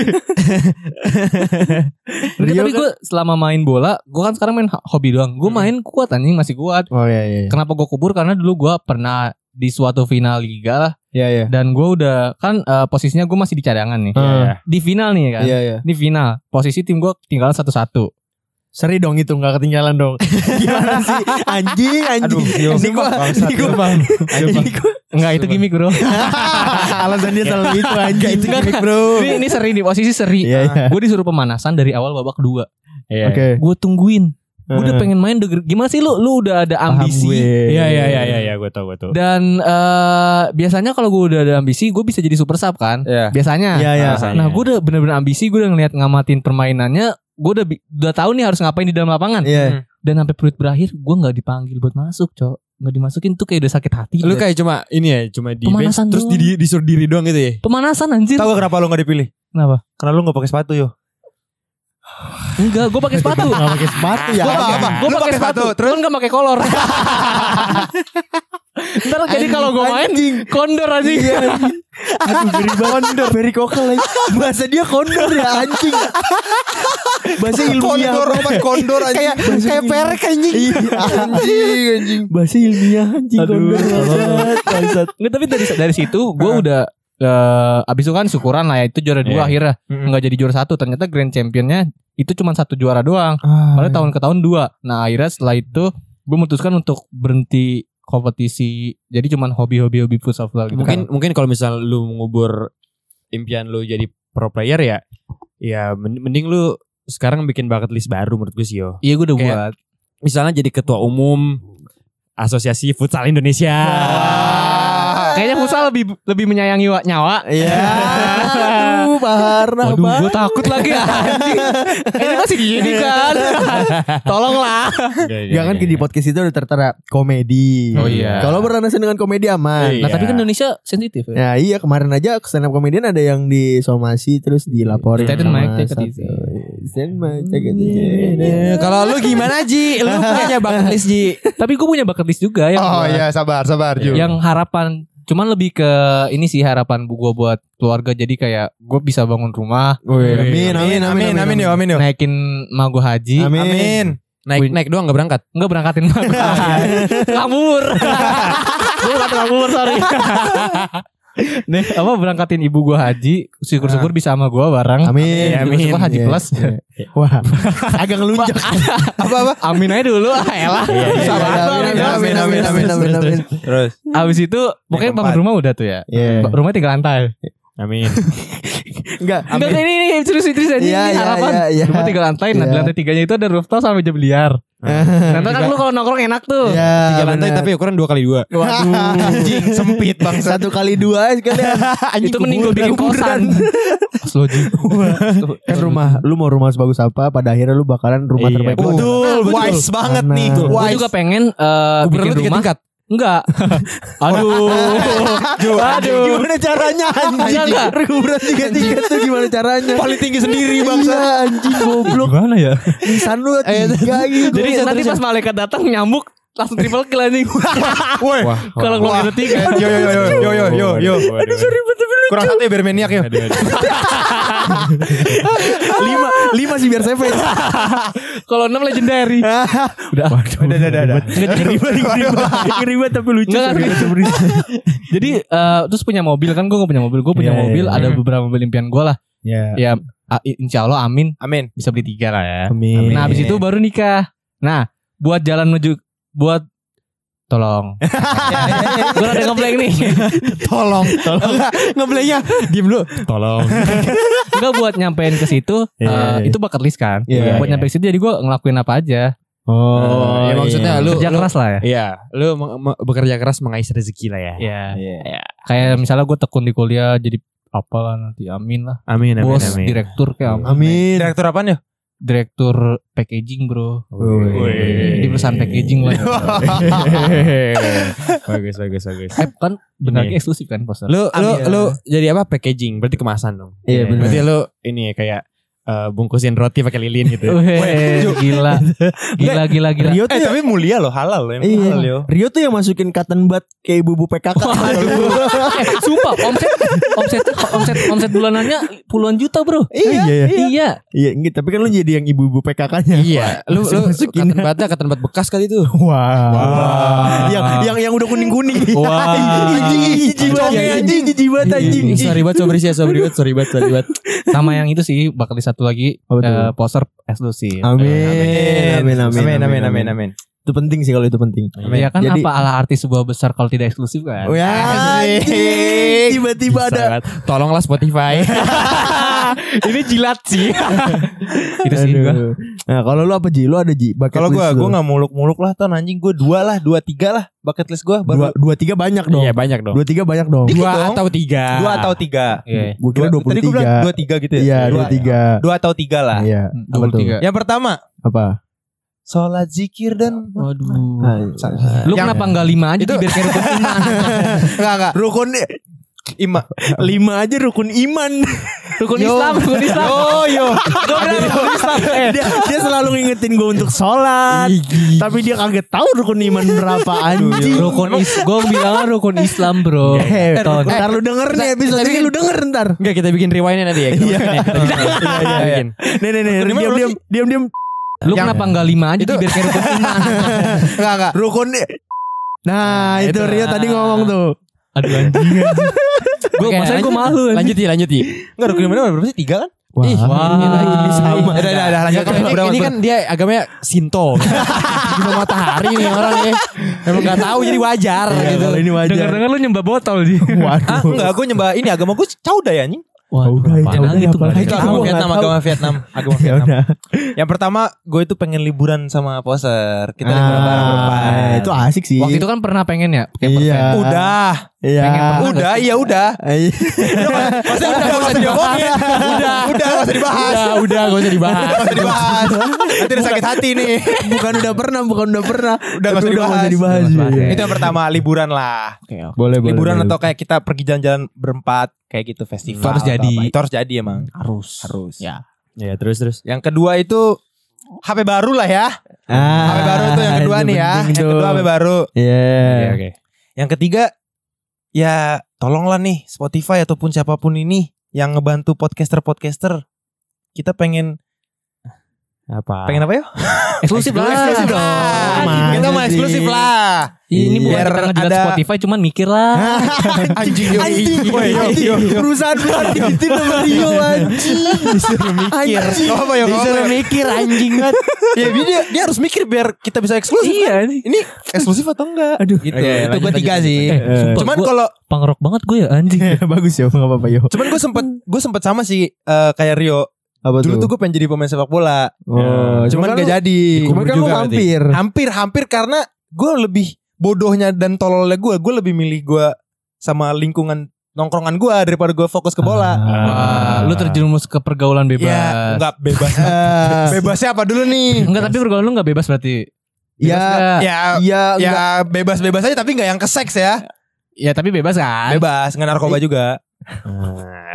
Speaker 1: Rio
Speaker 3: Tapi
Speaker 1: kan-
Speaker 3: gue selama main bola Gue kan sekarang main ho- hobi doang Gue main kuat anjing masih kuat
Speaker 1: Oh iya iya.
Speaker 3: Kenapa gue kubur Karena dulu gue pernah Di suatu final liga lah
Speaker 1: Iya iya.
Speaker 3: Dan gue udah Kan eh, posisinya gue masih di cadangan nih
Speaker 1: Ah.
Speaker 3: Di final nih kan
Speaker 1: Iya iya.
Speaker 3: Di final Posisi tim gue tinggal satu-satu
Speaker 1: Seri dong itu nggak ketinggalan dong. [LAUGHS] Gimana sih? Anjing anjing.
Speaker 4: Aduh, yo,
Speaker 1: ini gua
Speaker 4: bangsat,
Speaker 1: ini gua ini gua
Speaker 3: Enggak itu gimmick bro [LAUGHS]
Speaker 1: alasan dia selalu itu anjing.
Speaker 4: Itu gimmick bro.
Speaker 3: ini, ini seri nih Posisi seri
Speaker 1: Iya iya.
Speaker 3: Gue disuruh pemanasan dari awal babak kedua
Speaker 2: Iya.
Speaker 1: Oke.
Speaker 3: Gue tungguin Gue udah pengen main udah- Gimana sih lu Lu udah ada ambisi.
Speaker 2: Iya iya iya iya iya gue tau gue tau.
Speaker 3: Dan eh biasanya kalau gue udah ada ambisi, gue bisa jadi super sub kan.
Speaker 2: Iya.
Speaker 3: Biasanya.
Speaker 1: Iya iya.
Speaker 2: Biasanya.
Speaker 3: Nah, gue udah bener-bener ambisi, gue udah ngeliat ngamatin permainannya, gue udah udah tahu nih harus ngapain di dalam lapangan.
Speaker 1: Iya.
Speaker 3: Dan sampai peluit berakhir, gue nggak dipanggil buat masuk, cok. Nggak dimasukin tuh kayak udah sakit hati.
Speaker 2: Lu kayak cuma ini ya, cuma di bench
Speaker 3: Pemanasan
Speaker 2: terus
Speaker 3: doang.
Speaker 2: di, disuruh diri doang gitu ya.
Speaker 3: pemanasan anjir.
Speaker 4: Tahu gak kenapa lu gak dipilih?
Speaker 3: Kenapa?
Speaker 4: Karena lu gak pakai sepatu yo.
Speaker 3: Enggak, gue pakai sepatu.
Speaker 1: Nggak pakai sepatu ya.
Speaker 3: Gue
Speaker 1: Apa?
Speaker 3: gue pakai sepatu,
Speaker 4: sepatu,
Speaker 3: terus nggak pakai kolor. [LAUGHS] Ntar jadi kalau gue main
Speaker 1: Anjing.
Speaker 3: kondor aja.
Speaker 1: Iya. anjing. Aduh banget kondor. Very kokal lagi. Bahasa dia kondor ya anjing. Bahasa ilmiah.
Speaker 4: Kondor apa kondor aja.
Speaker 1: Kayak kayak perek anjing. Iya, anjing anjing. Bahasa ilmiah anjing
Speaker 3: Aduh,
Speaker 1: kondor. bangsat.
Speaker 3: Nggak, tapi dari dari situ gue udah eh abis itu kan syukuran lah ya itu juara dua
Speaker 2: Iya.
Speaker 3: akhirnya
Speaker 4: Mm-mm.
Speaker 3: nggak jadi juara satu ternyata grand championnya itu cuma satu juara doang
Speaker 1: Ah,
Speaker 3: padahal tahun ke tahun dua nah akhirnya setelah itu gue memutuskan untuk berhenti kompetisi jadi cuman hobi-hobi hobi futsal gitu
Speaker 2: Mungkin
Speaker 3: kan.
Speaker 2: mungkin kalau misal lu mengubur impian lu jadi pro player ya, ya men- mending lu sekarang bikin bucket list baru menurut gue sih yo.
Speaker 3: iya gue udah
Speaker 2: Kayak-
Speaker 3: buat
Speaker 2: Misalnya jadi ketua umum Asosiasi Futsal Indonesia.
Speaker 3: Kayaknya futsal lebih lebih menyayangi wa- nyawa
Speaker 1: Iya. Aduh, Baharna
Speaker 3: Waduh, gue takut lagi anjing. Ini masih gini kan. [LAUGHS] Tolonglah.
Speaker 1: Jangan di podcast itu udah tertera komedi.
Speaker 3: Oh iya.
Speaker 1: Kalau beralasan dengan komedi aman.
Speaker 2: Iya.
Speaker 3: Nah, tapi kan Indonesia sensitif ya.
Speaker 1: Ya iya kemarin aja stand up comedian ada yang disomasi terus dilaporin
Speaker 3: Stand
Speaker 1: sama
Speaker 3: mic, take it
Speaker 1: satu-
Speaker 3: easy.
Speaker 1: Stand mic, take it
Speaker 2: Iya.
Speaker 1: easy.
Speaker 2: Kalau lu gimana Ji? Lu punya bucket list Ji?
Speaker 3: Tapi gue punya bucket list juga yang
Speaker 4: Oh iya sabar sabar Ju.
Speaker 3: yang harapan cuman lebih ke ini sih harapan bu gue buat keluarga. Jadi kayak gue bisa bangun rumah.
Speaker 1: Amin, amin, amin,
Speaker 4: amin yo amin yo.
Speaker 3: naikin mak gue haji.
Speaker 1: Amin.
Speaker 4: Amin.
Speaker 2: Naik
Speaker 3: Win-
Speaker 2: naik doang gak berangkat.
Speaker 3: Enggak berangkatin gue kabur gue kata kabur sorry [LAUGHS] Nih apa berangkatin ibu gue haji syukur-syukur bisa sama gue bareng
Speaker 1: Amin.
Speaker 3: Amin. Syukur haji
Speaker 1: Iya.
Speaker 3: plus [LAUGHS]
Speaker 1: Wah, agak ngelunjak.
Speaker 4: Apa apa?
Speaker 3: Amin aja dulu ah elah
Speaker 1: Iya,
Speaker 3: tuh,
Speaker 1: amin,
Speaker 3: amin,
Speaker 1: amin, amin, amin, amin, amin.
Speaker 4: Terus.
Speaker 3: Abis itu pokoknya bangun rumah udah tuh ya. Ba- Rumah tiga lantai
Speaker 2: Amin.
Speaker 1: Enggak, [LAUGHS]
Speaker 3: Enggak
Speaker 1: amin.
Speaker 3: ini ini serius serius aja
Speaker 1: Iya,
Speaker 3: ini
Speaker 1: iya,
Speaker 3: harapan.
Speaker 1: iya, iya.
Speaker 3: Rumah tiga lantai, nah di lantai tiganya itu ada rooftop sampai jam biliar. Nanti kan lu kalau nongkrong enak tuh.
Speaker 1: Iya,
Speaker 2: Tiga lantai tapi ukuran dua kali dua.
Speaker 3: Waduh.
Speaker 4: Anjing sempit bang.
Speaker 1: satu kali dua sekalian. [LAUGHS]
Speaker 3: itu mending gue bikin kosan. Sloji.
Speaker 1: kan rumah lu mau rumah sebagus apa pada akhirnya lu bakalan rumah
Speaker 2: Iya,
Speaker 1: terbaik
Speaker 2: betul.
Speaker 1: lu.
Speaker 4: Betul, wise banget nih.
Speaker 3: Gue juga pengen eh, bikin rumah.
Speaker 2: tingkat.
Speaker 3: Enggak. [LAUGHS] Aduh. Aduh.
Speaker 1: Gimana caranya anjing?
Speaker 3: Enggak, enggak.
Speaker 1: Kuburan tiga tiga tuh gimana caranya?
Speaker 4: Paling tinggi sendiri
Speaker 1: Iya anjing goblok.
Speaker 3: Gimana ya?
Speaker 1: Nisan lu tiga gitu.
Speaker 3: Jadi nanti pas malaikat datang nyambuk langsung triple kill anjing. [LAUGHS]
Speaker 4: Woi.
Speaker 3: Kalau
Speaker 4: Wah.
Speaker 3: ngeluarin tiga.
Speaker 4: Yo yo yo yo yo yo yo yo. Aduh sorry betul Kurang satu ya biar maniak ya. [LAUGHS]
Speaker 1: lima lima sih biar savage. [LAUGHS]
Speaker 3: Kalau enam legendary. Udah.
Speaker 4: Udah udah udah.
Speaker 1: Ngeri banget ngeri banget tapi lucu.
Speaker 3: Jadi eh, terus punya mobil kan gue gak punya mobil Gue punya
Speaker 1: Iya,
Speaker 3: mobil
Speaker 1: iya.
Speaker 3: Ada beberapa mobil impian gue lah
Speaker 1: Ya.
Speaker 3: Ya insya Allah amin
Speaker 4: Amin.
Speaker 3: Bisa beli tiga lah ya
Speaker 1: Amin.
Speaker 3: Nah habis itu baru nikah Nah buat jalan menuju Buat Tolong [LAUGHS] Gue ada ngeblank nih
Speaker 4: Tolong. Tolong. Ngeblaynya. Diem dulu.
Speaker 2: Tolong.
Speaker 3: Enggak buat nyampein ke situ
Speaker 1: Iya,
Speaker 3: eh,
Speaker 1: iya.
Speaker 3: Itu bucket list kan
Speaker 1: Iya,
Speaker 3: Buat
Speaker 2: iya.
Speaker 3: nyampe ke situ jadi gue ngelakuin apa aja
Speaker 1: Oh,
Speaker 2: ya maksudnya lu
Speaker 3: Kerja
Speaker 2: lu-
Speaker 3: keras lah ya.
Speaker 2: Iya, lu bekerja keras mengais rezeki lah ya.
Speaker 3: Iya.
Speaker 1: Iya.
Speaker 3: Kayak misalnya gue tekun di kuliah jadi apalah nanti amin lah.
Speaker 2: Amin amin
Speaker 3: Bos
Speaker 2: amin.
Speaker 3: direktur kayak amin.
Speaker 1: Amin.
Speaker 4: Direktur apaan ya?
Speaker 3: Direktur packaging bro.
Speaker 2: Wih.
Speaker 3: Di perusahaan packaging lah. [LAUGHS]
Speaker 2: bagus bagus bagus.
Speaker 3: eh kan benar eksklusif kan poster.
Speaker 2: Lu lu lu jadi apa packaging? Berarti kemasan dong.
Speaker 1: Iya, benar.
Speaker 2: Berarti lu ini ya kayak eh, bungkusin roti pakai lilin gitu.
Speaker 3: Weh, gila. Gila gila gila.
Speaker 1: Rio tuh
Speaker 4: Eh
Speaker 1: ya,
Speaker 4: tapi mulia loh, halal loh. emang
Speaker 1: iya.
Speaker 4: halal yo.
Speaker 1: Rio tuh yang masukin cotton bud kayak ibu-ibu PKK.
Speaker 3: eh, sumpah omset omset omset omset bulanannya puluhan juta bro.
Speaker 1: Iya, iya.
Speaker 3: Iya.
Speaker 1: Iya, enggak, tapi kan lu jadi yang ibu-ibu PKK-nya.
Speaker 2: Iya, lu lu
Speaker 1: Masukin.
Speaker 2: katan batnya katan bat bekas kali itu.
Speaker 1: Wah. Yang yang yang udah kuning-kuning.
Speaker 2: Wah.
Speaker 1: Anjing, jijik jijik banget anjing.
Speaker 2: Sorry banget, sorry sih, sorry banget, sorry banget, sorry banget.
Speaker 3: Sama yang itu sih bakal di satu lagi eh, poster eksklusif.
Speaker 1: Amin. Amin, amin,
Speaker 4: Amin amin amin amin.
Speaker 1: Itu penting sih kalau itu penting.
Speaker 3: Ya kan
Speaker 1: Jadi-
Speaker 3: apa ala arti sebuah besar kalau tidak eksklusif kan?
Speaker 1: Oh ya, tiba-tiba ada.
Speaker 2: Tolonglah Spotify. [LAUGHS]
Speaker 3: Ini jilat sih. [LAUGHS] itu sih gua.
Speaker 1: Nah, kalau lu apa Ji? Lu ada Ji? Bucket
Speaker 4: Kalau gua gua
Speaker 1: lu.
Speaker 4: nggak muluk-muluk lah ton anjing gua dua lah, dua tiga lah bucket list gua
Speaker 1: dua,
Speaker 4: baru
Speaker 1: dua tiga banyak dong.
Speaker 2: Iya banyak dong.
Speaker 1: Dua tiga banyak dong.
Speaker 4: Dikit
Speaker 2: Dua
Speaker 4: dong.
Speaker 2: atau tiga.
Speaker 4: dua atau tiga.
Speaker 3: Iya.
Speaker 1: Kira dua puluh
Speaker 4: Tadi gua bilang
Speaker 1: tiga.
Speaker 4: dua tiga gitu ya.
Speaker 1: Iya, dua tiga.
Speaker 4: Dua atau tiga lah.
Speaker 1: Iya. Apa tuh?
Speaker 3: 23.
Speaker 4: Yang pertama
Speaker 1: Apa?
Speaker 4: sholat zikir dan
Speaker 3: Waduh.
Speaker 1: Nah,
Speaker 3: Lu
Speaker 4: Yang-
Speaker 3: kenapa enggak lima aja
Speaker 4: Itu-
Speaker 3: biar kayak rukun iman?
Speaker 4: enggak [LAUGHS] enggak
Speaker 1: Rukun
Speaker 4: ima
Speaker 1: lima aja rukun iman.
Speaker 3: Rukun Islam, rukun Islam.
Speaker 4: yo yo
Speaker 3: Gue bilang rukun Islam. Eh,
Speaker 1: dia, dia selalu ngingetin gue untuk sholat. tapi dia kaget tahu rukun iman berapa anjing.
Speaker 3: Rukun is, gue bilang rukun Islam bro.
Speaker 1: Eh,
Speaker 3: Ton.
Speaker 1: ntar lu denger nih episode ini lu denger ntar.
Speaker 2: Enggak kita bikin rewindnya nanti ya. Kita
Speaker 1: Iya.
Speaker 2: bikin ya. Kita bikin.
Speaker 1: Nih nih nih, diam diam diam diam.
Speaker 3: Lu
Speaker 4: Yang-
Speaker 3: kenapa enggak lima aja
Speaker 4: Itu-
Speaker 3: biar kayak rukun iman? [LAUGHS]
Speaker 4: enggak enggak
Speaker 1: Rukun Nah, itu,
Speaker 2: itu.
Speaker 1: Rio tadi ngomong tuh.
Speaker 3: Aduh anjing. Gue
Speaker 2: Oke,
Speaker 3: maksudnya gue
Speaker 2: lanjut.
Speaker 3: malu.
Speaker 2: Lanjut ya, lanjut ya.
Speaker 4: enggak rukun iman berapa sih tiga kan
Speaker 1: Wah,
Speaker 2: Ih,
Speaker 3: wah.
Speaker 1: ini sama.
Speaker 4: Udah, udah, udah, lanjut.
Speaker 2: Ya, kan, ini, ini kan dia agamanya Sinto. [LAUGHS] Cuma matahari nih orang ya. Emang gak tahu jadi wajar
Speaker 1: Iya,
Speaker 2: gitu.
Speaker 1: ini wajar.
Speaker 3: Dengar-dengar lu nyembah botol sih. [LAUGHS]
Speaker 1: Waduh.
Speaker 4: ah enggak gue nyembah ini agama gue cauda ya anjing
Speaker 3: Wah,
Speaker 1: udah, itu apalagi.
Speaker 4: itu agama Vietnam agama Vietnam agama [LAUGHS]
Speaker 1: Ya
Speaker 4: Vietnam yang pertama gue itu pengen liburan sama poser kita liburan bareng
Speaker 1: Ah,
Speaker 4: berempat
Speaker 1: itu asik sih.
Speaker 3: Waktu itu kan pernah pengen ya
Speaker 1: Iya.
Speaker 4: udah
Speaker 1: Iya.
Speaker 3: pernah
Speaker 4: udah iya udah
Speaker 1: Iya.
Speaker 4: Maksudnya udah gak usah diomongin [LAUGHS] Udah Udah gak usah dibahas
Speaker 2: Udah, udah gak usah dibahas.
Speaker 4: Gak usah dibahas Nanti udah sakit hati nih
Speaker 1: bukan udah pernah, bukan udah pernah.
Speaker 4: Udah nggak
Speaker 1: Tapi
Speaker 4: usah dibahas.
Speaker 1: dibahas.
Speaker 3: Dibahas,
Speaker 1: iya.
Speaker 3: ya.
Speaker 4: Itu yang pertama liburan lah
Speaker 1: Boleh, boleh.
Speaker 4: Liburan atau kayak kita pergi jalan-jalan berempat Kayak gitu festival
Speaker 3: Itu harus jadi.
Speaker 4: Itu harus jadi emang
Speaker 3: Harus.
Speaker 4: Harus
Speaker 3: Ya.
Speaker 2: Ya, terus terus.
Speaker 4: Yang kedua itu HP baru lah ya
Speaker 1: Ah,
Speaker 4: HP baru itu yang kedua nih ya Yang kedua HP baru
Speaker 1: Iya.
Speaker 2: Oke.
Speaker 4: Yang ketiga Ya tolonglah nih Spotify ataupun siapa pun ini Yang ngebantu podcaster-podcaster. Kita pengen
Speaker 2: Apa?
Speaker 4: Pengen apa ya? [LAUGHS]
Speaker 3: Eksklusif lah.
Speaker 4: Eksklusif dong Kita mau eksklusif lah
Speaker 3: Ini bukan
Speaker 4: Biar
Speaker 3: kita ngejilat
Speaker 4: ada-
Speaker 3: Spotify cuman mikir lah. [LAUGHS]
Speaker 4: Anjing yo,
Speaker 1: anjing.
Speaker 4: yo, yo.
Speaker 1: perusahaan lu dikitin sama Rio anjing.
Speaker 4: Disuruh mikir apa ya apa
Speaker 1: Disuruh mikir anjing banget.
Speaker 4: Ya dia, dia harus mikir biar kita bisa eksklusif
Speaker 3: Iya
Speaker 4: kan? Ini eksklusif atau enggak?
Speaker 1: Aduh.
Speaker 4: Gitu
Speaker 2: Oke,
Speaker 4: Itu
Speaker 2: lanjut,
Speaker 4: gue tiga sih
Speaker 3: Eh, sumpah,
Speaker 4: Cuman kalau
Speaker 3: pangrok banget gue ya anjing. [LAUGHS]
Speaker 1: Bagus ya, enggak apa-apa yo.
Speaker 4: Cuman gue sempet Gue sempet sama sih eh, Kayak Rio
Speaker 1: Apa
Speaker 4: Dulu tuh gue pengen jadi pemain sepak bola
Speaker 1: Oh,
Speaker 4: Cuman gak jadi
Speaker 1: Cuman kan lu
Speaker 2: juga
Speaker 1: hampir.
Speaker 4: Hampir-hampir karena Gue lebih bodohnya dan tololnya gue Gue lebih milih gue Sama lingkungan nongkrongan gue Daripada gue fokus ke bola
Speaker 3: Wah, lu terjerumus ke pergaulan bebas.
Speaker 4: Ya enggak bebas
Speaker 1: Ah, [LAUGHS]
Speaker 4: Bebasnya apa dulu nih
Speaker 3: Enggak, tapi pergaulan lu enggak bebas berarti. Bebas
Speaker 1: Ya,
Speaker 3: nggak?
Speaker 4: Ya
Speaker 1: ya, enggak.
Speaker 4: Ya bebas-bebas aja Tapi gak yang ke seks ya
Speaker 3: Ya tapi bebas kan.
Speaker 4: Bebas Nggak narkoba juga
Speaker 2: Ah,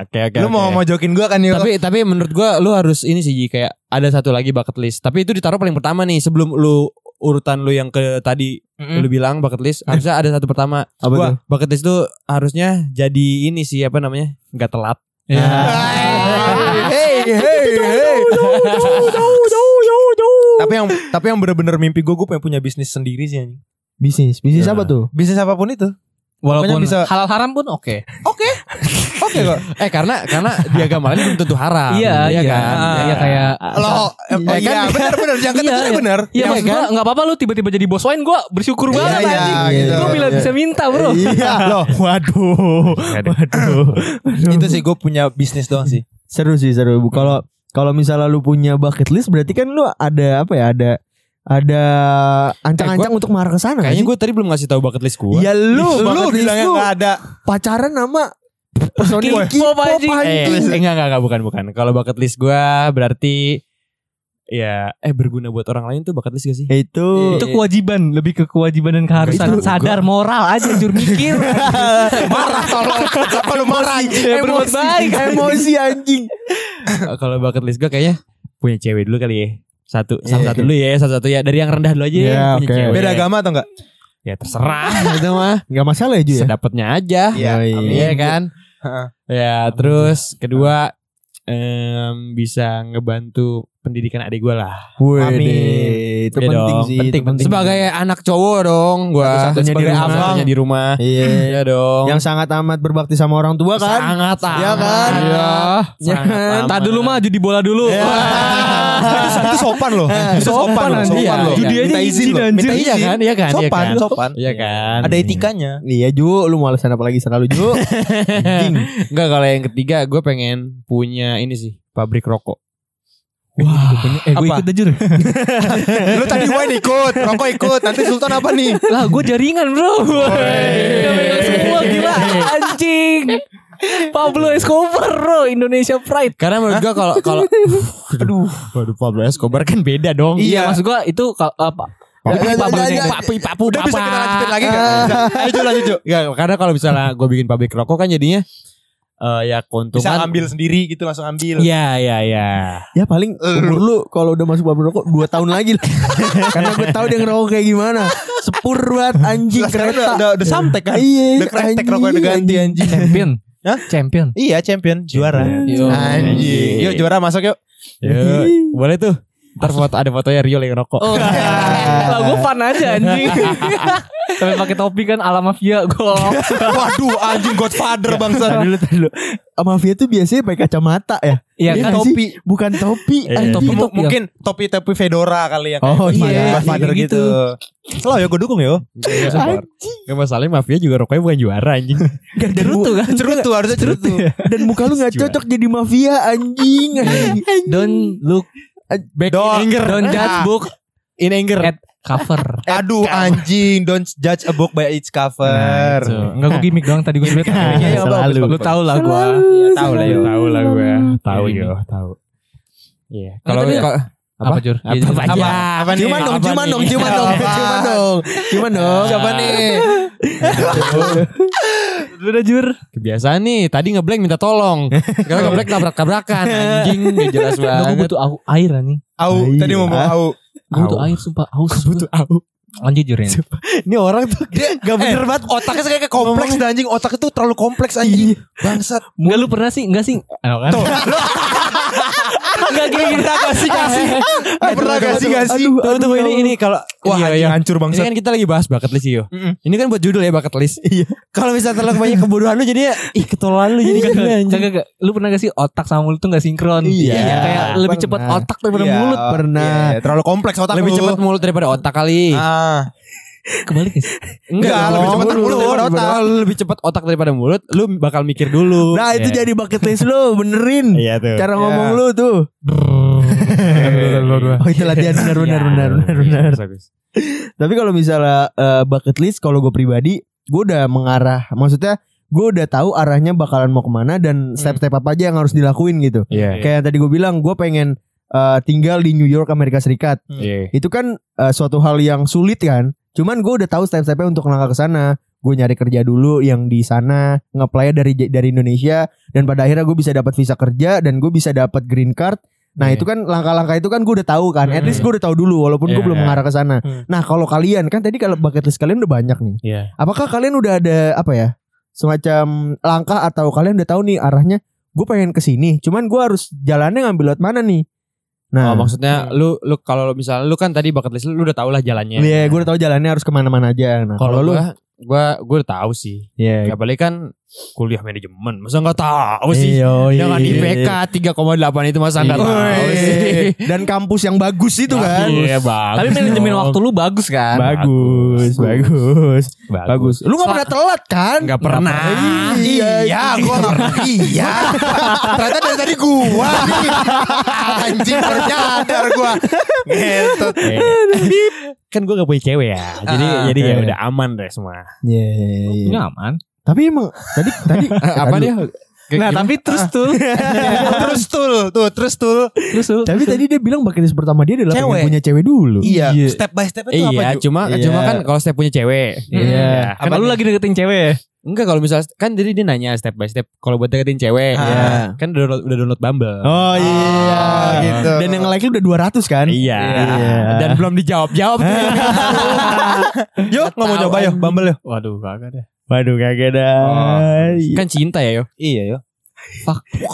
Speaker 2: Oke, oke.
Speaker 4: Lu mau
Speaker 2: oke.
Speaker 4: mau jokin gue kan Yo
Speaker 2: tapi tapi menurut gua lu harus ini sih Ji, kayak ada satu lagi bucket list. Tapi itu ditaruh paling pertama nih sebelum lu urutan lu yang ke tadi
Speaker 4: Mm-mm.
Speaker 2: lu bilang bucket list harusnya ada satu pertama.
Speaker 1: Apa
Speaker 2: Gua
Speaker 1: tuh?
Speaker 2: bucket list tuh harusnya jadi ini sih apa namanya? nggak telat.
Speaker 3: Ya.
Speaker 4: Hey, hey, hey. Tapi yang tapi yang bener-bener mimpi gue gue pengen punya bisnis sendiri sih anjing.
Speaker 1: Bisnis, bisnis
Speaker 2: Ya.
Speaker 1: apa tuh?
Speaker 4: Bisnis apa pun itu.
Speaker 3: Walaupun
Speaker 4: bisa-
Speaker 3: halal haram pun oke.
Speaker 4: Oke. Oke kok. [LAUGHS]
Speaker 2: Eh karena karena di agama lain belum tentu haram.
Speaker 3: Iya, iya.
Speaker 2: kan.
Speaker 3: Iya kayak
Speaker 4: Lo eh,
Speaker 1: Iya,
Speaker 4: iya benar benar yang
Speaker 3: Iya,
Speaker 4: ketiga
Speaker 3: iya.
Speaker 4: benar.
Speaker 3: Iya
Speaker 2: Iya, kan?
Speaker 3: gua enggak apa-apa lu tiba-tiba jadi bos wine gua bersyukur
Speaker 4: Iya,
Speaker 3: banget
Speaker 4: iya,
Speaker 3: anjing.
Speaker 4: gitu.
Speaker 3: Gua bilang bisa minta, Bro.
Speaker 1: Iya. Loh, [LAUGHS] waduh. Waduh. [LAUGHS]
Speaker 4: Itu sih gue punya bisnis doang sih.
Speaker 1: Seru sih, seru. Bu, Kalau kalau misalnya lu punya bucket list berarti kan lu ada apa ya? Ada ada ancang-ancang untuk mengarah ke sana.
Speaker 2: Kayaknya gue tadi belum ngasih tahu bucket list gue.
Speaker 1: Ya lu,
Speaker 4: Lu
Speaker 1: bucket list
Speaker 4: bilangnya nggak ada.
Speaker 1: pacaran sama personil
Speaker 3: K-pop, anjing.
Speaker 2: Eh, eh, enggak, enggak, enggak, bukan, bukan. Kalau bucket list gue berarti ya eh berguna buat orang lain tuh bucket list gak sih?
Speaker 1: Itu
Speaker 3: Itu kewajiban, lebih ke kewajiban dan keharusan.
Speaker 2: Itu
Speaker 3: Sadar moral aja jur mikir. [LAUGHS]
Speaker 4: Marah kalau kalau marah anjing.
Speaker 3: Ya, berbuat baik.
Speaker 1: emosi anjing.
Speaker 2: Eh, [LAUGHS] Kalau bucket list gue kayaknya punya cewek dulu kali ya. Satu, salah
Speaker 1: Iya,
Speaker 2: satu dulu ya, satu satu ya. Dari yang rendah dulu aja
Speaker 1: Iya,
Speaker 2: ya. Punya
Speaker 1: oke.
Speaker 2: cewek.
Speaker 4: Beda agama atau enggak?
Speaker 2: Ya terserah [LAUGHS] itu mah.
Speaker 1: Gak masalah ya Ju ya.
Speaker 2: Sedapatnya aja.
Speaker 4: Iya, amin.
Speaker 2: Iya kan?
Speaker 4: Heeh.
Speaker 2: Ya, terus kedua em, bisa ngebantu pendidikan adik gue lah.
Speaker 1: Wih,
Speaker 2: Amin.
Speaker 1: itu
Speaker 2: Iya
Speaker 1: penting
Speaker 2: dong,
Speaker 1: sih.
Speaker 2: penting, penting. Sebagai anak cowok dong gua
Speaker 1: Satu-satunya
Speaker 2: sebagai
Speaker 1: di rumah.
Speaker 2: di rumah.
Speaker 1: Iya. [LAUGHS]
Speaker 2: Iya dong.
Speaker 1: Yang sangat amat berbakti sama orang tua kan.
Speaker 2: sangat
Speaker 1: Iya kan?
Speaker 2: Iya.
Speaker 1: Iya
Speaker 2: sangat
Speaker 1: kan?
Speaker 2: amat.
Speaker 3: Tak dulu mah judi bola dulu.
Speaker 1: Iya. [LAUGHS]
Speaker 4: itu, itu sopan loh. Itu sopan loh.
Speaker 3: anjing.
Speaker 4: Sopan loh.
Speaker 3: Judi aja
Speaker 4: Minta izin loh. Minta
Speaker 2: Iya
Speaker 4: izin.
Speaker 2: kan? Iya kan? Iya
Speaker 4: Sopan,
Speaker 2: kan?
Speaker 4: sopan.
Speaker 2: Iya kan?
Speaker 4: Ada etikanya.
Speaker 1: Iya Ju, lu mau alasan apa lagi selalu Ju? Anjing.
Speaker 2: Enggak kalau yang ketiga gue pengen punya ini sih pabrik rokok.
Speaker 3: Wah. Eh gue ikut dah jur. [LAUGHS]
Speaker 4: Lu tadi wine ikut, rokok ikut. Nanti Sultan apa nih?
Speaker 3: lah gue jaringan bro. Semua gila [LAUGHS] anjing. [LAUGHS] Pablo Escobar bro Indonesia Pride.
Speaker 2: Karena menurut gue kalau kalau [LAUGHS] aduh, waduh Pablo Escobar kan beda dong.
Speaker 3: Iya maksud gue itu apa?
Speaker 1: Ya,
Speaker 2: Papu, papu,
Speaker 4: Udah bisa kita
Speaker 2: papa.
Speaker 4: lanjutin lagi gak? Ayo Ju, lanjut Ju.
Speaker 2: Ya, [LAUGHS] karena kalau misalnya gue bikin pabrik rokok kan jadinya eh ya
Speaker 4: Bisa
Speaker 2: keuntungan.
Speaker 4: ambil sendiri gitu langsung ambil.
Speaker 2: Iya, iya, iya.
Speaker 1: Ya paling umur lu kalau udah masuk pabrik rokok 2 tahun lagi lah. Karena gue tahu dia ngerokok kayak gimana. Sepur banget anjing kereta.
Speaker 4: udah, udah, udah samtek kan?
Speaker 1: Iya.
Speaker 4: Udah kretek rokoknya udah ganti anjing.
Speaker 3: Champion.
Speaker 4: Hah?
Speaker 3: Champion.
Speaker 4: Iya champion juara.
Speaker 3: Yo.
Speaker 4: Anjing. Yuk juara masuk yuk.
Speaker 2: Yuk, [LAUGHS] boleh tuh. Ntar foto ada fotonya Rio lagi ngerokok.
Speaker 3: Oh, [LAUGHS] lah gue fun aja anjing. [LAUGHS] Sampai pakai topi kan ala mafia gue.
Speaker 4: Waduh anjing Godfather bangsa.
Speaker 1: Tadi dulu, tadi dulu. Mafia tuh biasanya pakai kacamata ya.
Speaker 3: Iya
Speaker 1: Ini
Speaker 3: kan
Speaker 1: topi, bukan topi.
Speaker 2: Iya,
Speaker 1: anjing.
Speaker 3: topi, topi.
Speaker 4: mungkin topi topi fedora kali ya.
Speaker 1: Oh,
Speaker 4: kayak
Speaker 1: iya,
Speaker 4: Godfather
Speaker 3: iya,
Speaker 4: gitu. Selalu ya gue dukung ya.
Speaker 2: Gak masalahnya mafia juga rokoknya bukan juara anjing. [LAUGHS]
Speaker 1: Gak cerutu kan?
Speaker 4: Cerutu harusnya cerutu.
Speaker 1: Dan muka lu gak cocok jadi mafia anjing. [LAUGHS] anjing.
Speaker 3: Don't look,
Speaker 2: Back
Speaker 4: Don't-
Speaker 2: in anger.
Speaker 3: don't judge book
Speaker 2: In anger.
Speaker 3: at cover. [LAUGHS]
Speaker 4: Aduh anjing, don't judge a book by its cover.
Speaker 3: Enggak gue gimmick doang tadi gue lihat.
Speaker 1: Iya, selalu.
Speaker 3: Lu tau lah gue.
Speaker 4: Iya, tahu lah yo.
Speaker 2: Tahu lah gue. Tahu
Speaker 3: Ini.
Speaker 2: yo, tahu. Iya.
Speaker 3: Kalau
Speaker 2: Kalau
Speaker 3: apa, apa Jur?
Speaker 2: Apa,
Speaker 3: Iya, Jur.
Speaker 2: apa,
Speaker 3: Apa?
Speaker 2: apa nih?
Speaker 1: Cuman dong,
Speaker 2: Apa
Speaker 1: cuman
Speaker 2: nih?
Speaker 1: dong, cuman dong,
Speaker 4: Apa? [LAUGHS]
Speaker 1: cuman dong, cuman dong.
Speaker 4: Siapa nih?
Speaker 3: Lu [LAUGHS] udah Jur.
Speaker 2: Kebiasaan nih, tadi ngeblank minta tolong. Sekarang ngeblank tabrak-tabrakan. Anjing, [LAUGHS] gak jelas
Speaker 3: Gue
Speaker 2: banget.
Speaker 3: butuh au- air anjing.
Speaker 4: Au,
Speaker 1: Iya.
Speaker 4: tadi mau mau au.
Speaker 3: Gue butuh air sumpah. Haus butuh
Speaker 2: au.
Speaker 3: Lanjut Jur ya.
Speaker 2: Ini orang tuh
Speaker 4: Gak bener banget Otaknya kayak kompleks dah anjing Otaknya tuh terlalu kompleks anjing Bangsat
Speaker 3: Enggak lu pernah sih? Enggak sih? Ano kan?
Speaker 4: Tuh
Speaker 3: Enggak gini gini.
Speaker 4: Pernah gak sih gak sih Eh, Pernah gak sih
Speaker 2: Tuh, tuh, ini, ini kalau
Speaker 4: Wah
Speaker 2: Iya, iya.
Speaker 4: hancur
Speaker 2: Ini
Speaker 4: bangsat
Speaker 2: kan kita lagi bahas bucket list yo. Ini kan buat judul ya bucket list. Iya. Kalau misalnya terlalu banyak kebodohan lu jadi ih ketololan lu jadi
Speaker 3: Kagak,
Speaker 2: gila anjing.
Speaker 3: kagak, kagak. Lu pernah gak sih otak sama mulut tuh gak sinkron?
Speaker 1: Iya.
Speaker 3: Kayak lebih
Speaker 1: Pernah.
Speaker 3: cepat otak daripada
Speaker 4: Iya,
Speaker 3: mulut.
Speaker 1: pernah.
Speaker 4: iya, Terlalu kompleks otak
Speaker 2: Lebih cepat mulut daripada otak kali.
Speaker 3: Kebalik ya? sih?
Speaker 4: Enggak, lebih cepat mulut daripada otak.
Speaker 2: Kalau lebih cepat otak daripada mulut, lu bakal mikir dulu.
Speaker 1: Nah itu
Speaker 3: Iya.
Speaker 1: jadi bucket list lu, benerin.
Speaker 2: Iya tuh.
Speaker 1: Cara
Speaker 4: Iya.
Speaker 1: ngomong lu tuh. Oh itu latihan benar benar
Speaker 3: Iya.
Speaker 1: benar benar benar.
Speaker 2: Bagus, bagus.
Speaker 1: Tapi kalau misalnya eh, bucket list kalau gue pribadi, gue udah mengarah. Maksudnya gue udah tahu arahnya bakalan mau ke mana dan step-step apa aja yang harus dilakuin gitu.
Speaker 2: Iya.
Speaker 1: Kayak yang tadi gue bilang, gue pengen eh, tinggal di New York Amerika Serikat.
Speaker 2: Iya.
Speaker 1: Itu kan eh, suatu hal yang sulit kan. Cuman gue udah tahu step-stepnya untuk langkah ke sana. Gue nyari kerja dulu yang di sana, ngeplay dari dari Indonesia dan pada akhirnya gue bisa dapat visa kerja dan gue bisa dapat green card. Nah,
Speaker 2: Iya.
Speaker 1: itu kan langkah-langkah itu kan gue udah tahu kan. At
Speaker 2: Hmm.
Speaker 1: least gue udah tahu dulu walaupun gue
Speaker 2: Iya,
Speaker 1: belum
Speaker 2: iya.
Speaker 1: mengarah ke sana.
Speaker 4: Hmm.
Speaker 1: Nah, kalau kalian kan tadi kalau bucket list kalian udah banyak nih.
Speaker 2: Iya.
Speaker 1: Apakah kalian udah ada apa ya? Semacam langkah atau kalian udah tahu nih arahnya gue pengen ke sini. Cuman gue harus jalannya ngambil lewat mana nih? Nah,
Speaker 2: Oh, maksudnya lu lu kalau misalnya lu kan tadi bucket list lu, lu udah tau lah jalannya.
Speaker 1: Iya, gue udah tahu jalannya harus ke mana-mana aja. Nah,
Speaker 2: Kalau
Speaker 1: lu,
Speaker 2: gua gua gua udah tahu sih.
Speaker 1: Iya.
Speaker 2: Apalagi kan kuliah manajemen. Masa nggak tahu sih?
Speaker 1: Iya, iya,
Speaker 2: Dengan
Speaker 1: iya.
Speaker 2: IPK 3,8 itu masa nggak
Speaker 3: Iya.
Speaker 2: tahu sih?
Speaker 1: Dan kampus yang bagus itu kan.
Speaker 2: Iya, bagus.
Speaker 3: Tapi manajemen
Speaker 2: dong.
Speaker 3: waktu lu bagus kan?
Speaker 1: Bagus, bagus, bagus. Lu gak pernah telat kan?
Speaker 2: Nggak pernah.
Speaker 1: Iya,
Speaker 4: Iya, gua nggak Iya. Ternyata dari tadi gua. Anjing baru nyadar gua. Ngentot.
Speaker 2: Kan gue gak punya cewek ya. Jadi
Speaker 4: Ah,
Speaker 2: jadi ya
Speaker 1: iya.
Speaker 2: udah aman deh semua.
Speaker 1: Iya, iya, iya.
Speaker 3: Ini aman.
Speaker 1: Tapi emang tadi tadi [LAUGHS]
Speaker 2: Apa dia?
Speaker 3: Nah, tapi terus tuh. [LAUGHS]
Speaker 4: terus tuh, tuh terus tuh.
Speaker 3: terus tuh.
Speaker 1: Tapi tadi dia bilang bucket list pertama dia adalah
Speaker 4: Cewek.
Speaker 1: punya cewek dulu.
Speaker 4: Iya,
Speaker 3: Iya.
Speaker 4: step by step itu apa,
Speaker 2: Iya, cuma
Speaker 1: Iya.
Speaker 2: cuma kan kalau saya punya cewek.
Speaker 1: Iya.
Speaker 2: Kan
Speaker 3: Apa lu lagi deketin cewek ya?
Speaker 2: enggak kalau misalnya kan jadi dia nanya step by step kalau buat deketin cewek.
Speaker 4: Ah.
Speaker 2: ya, Kan udah download, udah download Bumble.
Speaker 1: Oh iya,
Speaker 4: gitu.
Speaker 1: Dan yang like udah 200 kan?
Speaker 2: Iya.
Speaker 1: Iya.
Speaker 2: Dan belum dijawab-jawab. [LAUGHS]
Speaker 4: Yuk, nggak mau coba yuk. Bumble yuk.
Speaker 3: Waduh, kagak deh.
Speaker 1: Waduh kagak dah.
Speaker 2: Oh. kan cinta ya, yo.
Speaker 4: Iya, yuk.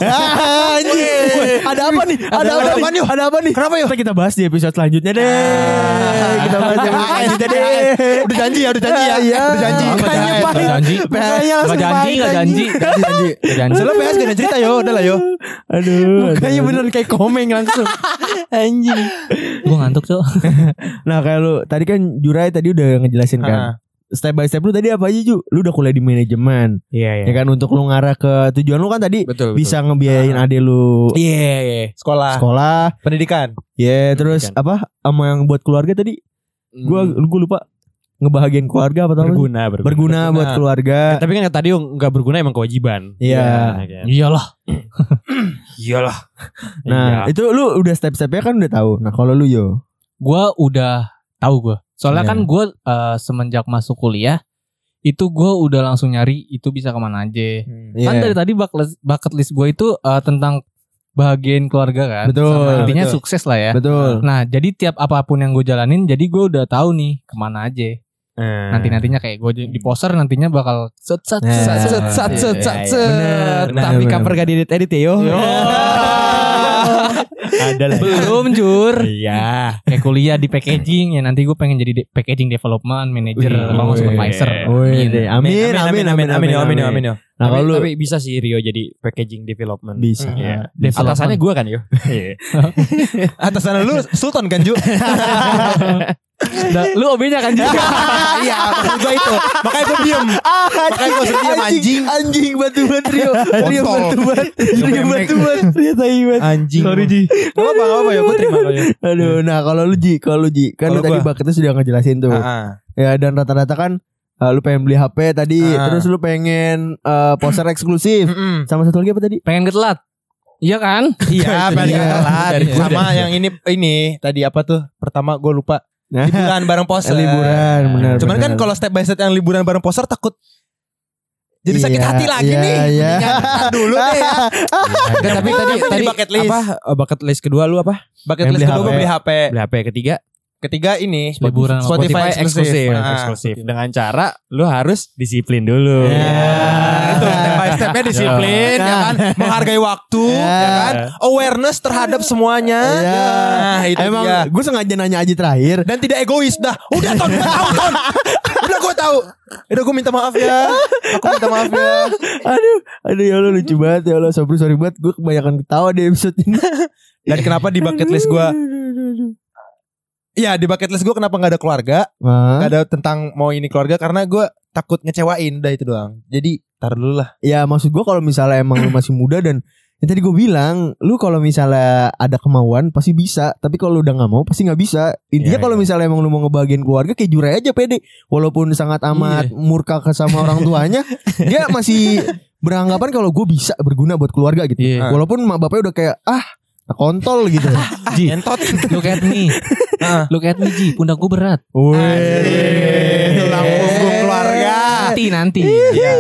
Speaker 1: Ah, anjing. Ada apa nih? Ada,
Speaker 4: Ada
Speaker 1: apa, nih? Ada apa nih?
Speaker 4: Kenapa yuk?
Speaker 1: Ntar kita bahas di episode selanjutnya deh. kita bahas di episode selanjutnya deh.
Speaker 4: Udah janji ya, udah janji ya.
Speaker 1: Iya.
Speaker 4: Udah janji. Mukanya
Speaker 1: janji.
Speaker 4: pahit.
Speaker 3: Nggak janji.
Speaker 1: Mukanya langsung
Speaker 3: janji,
Speaker 1: pahit,
Speaker 3: nggak
Speaker 1: anjing.
Speaker 3: janji.
Speaker 1: Janji, janji.
Speaker 3: Janji.
Speaker 4: Soalnya PS gak ada cerita yo, udah lah yo.
Speaker 1: Aduh. Mukanya bener kayak komeng langsung. [LAUGHS] Anjing.
Speaker 3: Gue ngantuk, Cok. [LAUGHS]
Speaker 1: Nah kayak lu tadi kan Jurai tadi udah ngejelasin kan.
Speaker 4: Ah.
Speaker 1: Step by step lu tadi apa aja Ju? Lu udah kuliah di manajemen.
Speaker 2: Iya,
Speaker 1: Ya kan untuk lu ngarah ke tujuan lu kan tadi
Speaker 2: Betul, betul.
Speaker 1: bisa ngebiayain adek lu
Speaker 2: Iya, iya.
Speaker 4: Sekolah,
Speaker 1: sekolah.
Speaker 4: pendidikan.
Speaker 1: Ya terus
Speaker 2: Pendidikan.
Speaker 1: apa sama yang buat keluarga tadi? Gua
Speaker 2: Hmm,
Speaker 1: gua lupa ngebahagiain keluarga apa tau
Speaker 2: berguna, berguna.
Speaker 1: berguna buat
Speaker 4: Berguna.
Speaker 1: keluarga.
Speaker 2: Tapi kan tadi nggak berguna emang kewajiban.
Speaker 1: Iya.
Speaker 2: kan?
Speaker 3: Iyalah. [COUGHS]
Speaker 2: Iyalah.
Speaker 1: Nah,
Speaker 2: Iya.
Speaker 1: itu lu udah step-stepnya kan udah tahu. Nah, kalau lu yo.
Speaker 3: Gue udah tahu gue. Soalnya
Speaker 1: Iya.
Speaker 3: kan gue eh, semenjak masuk kuliah itu gue udah langsung nyari itu bisa ke mana aja.
Speaker 1: Iya.
Speaker 3: Kan dari tadi bucket list, bucket list gue itu eh, tentang bahagian keluarga kan.
Speaker 1: Betul,
Speaker 3: Sama intinya
Speaker 4: betul.
Speaker 3: sukses lah ya.
Speaker 1: Betul.
Speaker 3: Nah jadi tiap apa pun yang gue jalanin jadi gue udah tahu nih ke mana aja.
Speaker 2: Eh.
Speaker 3: Nanti nantinya kayak gue di poster nantinya bakal set set set set
Speaker 2: Sat, sat, sat, sat, sat.
Speaker 1: Bener, bener,
Speaker 2: Tapi cover gak diedit edit ya yo. [LAUGHS] Ada lah.
Speaker 3: belum jur.
Speaker 2: Iya.
Speaker 3: Kayak kuliah di packaging ya nanti gue pengen jadi de- packaging development manager nggak supervisor.
Speaker 1: Amin, amin, amin, amin, amin,
Speaker 4: amin, yo.
Speaker 1: Nah,
Speaker 2: tapi,
Speaker 1: lu
Speaker 2: tapi bisa sih Rio jadi packaging development.
Speaker 1: bisa.
Speaker 2: Iya.
Speaker 3: Development.
Speaker 2: Atasannya gue kan yo. Iya. [LAUGHS]
Speaker 4: Atas sana lu Sultan kan Ju? [LAUGHS]
Speaker 3: Nah, lu OB-nya kan juga. [LAUGHS]
Speaker 4: Iya, maksud gue itu. Makanya gue diem. Makanya gue sering diem anjing.
Speaker 1: Anjing batu Rio. Rio batu. Rio batu. Rio tai.
Speaker 4: Anjing.
Speaker 1: Sorry Ji.
Speaker 4: Gak apa-apa, gak apa-apa ya. Gue terima lo ya.
Speaker 1: Aduh, nah kalau lu Ji, kalau lu Ji, kan lu tadi
Speaker 4: gua.
Speaker 1: bucketnya sudah ngejelasin tuh.
Speaker 4: Ah,
Speaker 1: Ya dan rata-rata kan uh, lu pengen beli HP tadi,
Speaker 4: Ah.
Speaker 1: terus lu pengen uh, poster eksklusif. Sama satu lagi apa tadi?
Speaker 3: Pengen ketelat. Iya kan?
Speaker 4: Iya, [LAUGHS] pengen
Speaker 1: dia.
Speaker 4: telat.
Speaker 3: Dari gua
Speaker 4: Sama yang ini ini tadi apa tuh? Pertama gue lupa.
Speaker 1: Nah,
Speaker 4: Liburan [LAUGHS] bareng poster.
Speaker 1: liburan, benar.
Speaker 4: Cuman kan kalau step by step yang liburan bareng poster takut jadi sakit
Speaker 1: Iya,
Speaker 4: hati lagi
Speaker 1: iya,
Speaker 4: nih.
Speaker 1: iya.
Speaker 4: Mendingan ntar dulu deh ya. [LAUGHS]
Speaker 2: Tapi tadi
Speaker 4: Apa
Speaker 2: tadi
Speaker 4: di bucket list?
Speaker 2: apa eh, bucket list kedua lu apa?
Speaker 4: Bucket
Speaker 1: Yang
Speaker 4: list kedua gue beli HP.
Speaker 2: Beli HP ketiga
Speaker 4: Ketiga ini
Speaker 3: Liburan
Speaker 4: Spotify,
Speaker 2: Spotify eksklusif,
Speaker 4: Ah.
Speaker 2: eksklusif. Dengan cara lu harus disiplin dulu.
Speaker 4: Ya, itu stepnya disiplin
Speaker 1: Nah.
Speaker 4: ya kan, menghargai waktu
Speaker 1: Ya.
Speaker 4: ya kan, awareness terhadap semuanya. Nah, itu
Speaker 1: Emang gue sengaja nanya Aji terakhir.
Speaker 4: Dan tidak egois dah. Udah ton, gue tahu ton. Udah gue tahu. Udah gue minta maaf ya. Aku minta maaf ya.
Speaker 1: Aduh, aduh ya Allah lucu banget ya Allah. Sorry sorry banget. Gue kebanyakan ketawa di episode ini.
Speaker 4: Dan kenapa di bucket list gue Iya di bucket list gue kenapa gak ada keluarga? Gak ada tentang mau ini keluarga Karena gue takut ngecewain Udah itu doang Jadi tar dulu lah
Speaker 1: Ya maksud gue kalau misalnya emang lu masih muda dan yang tadi gue bilang, lu kalau misalnya ada kemauan pasti bisa, tapi kalau udah nggak mau pasti nggak bisa. Intinya
Speaker 2: Iya,
Speaker 1: kalau
Speaker 2: iya.
Speaker 1: misalnya emang lu mau ngebagiin keluarga kayak jurai aja pede, walaupun sangat amat murka ke sama orang tuanya, [LAUGHS] dia masih beranggapan kalau gue bisa berguna buat keluarga gitu.
Speaker 3: Iya.
Speaker 1: Walaupun mak bapaknya udah kayak ah kontol gitu. [LAUGHS]
Speaker 3: Ji,
Speaker 4: Entot
Speaker 3: look at me.
Speaker 4: Ah.
Speaker 3: Look at me Ji, pundak gue berat.
Speaker 1: Wih,
Speaker 3: Nanti nanti.
Speaker 4: Iya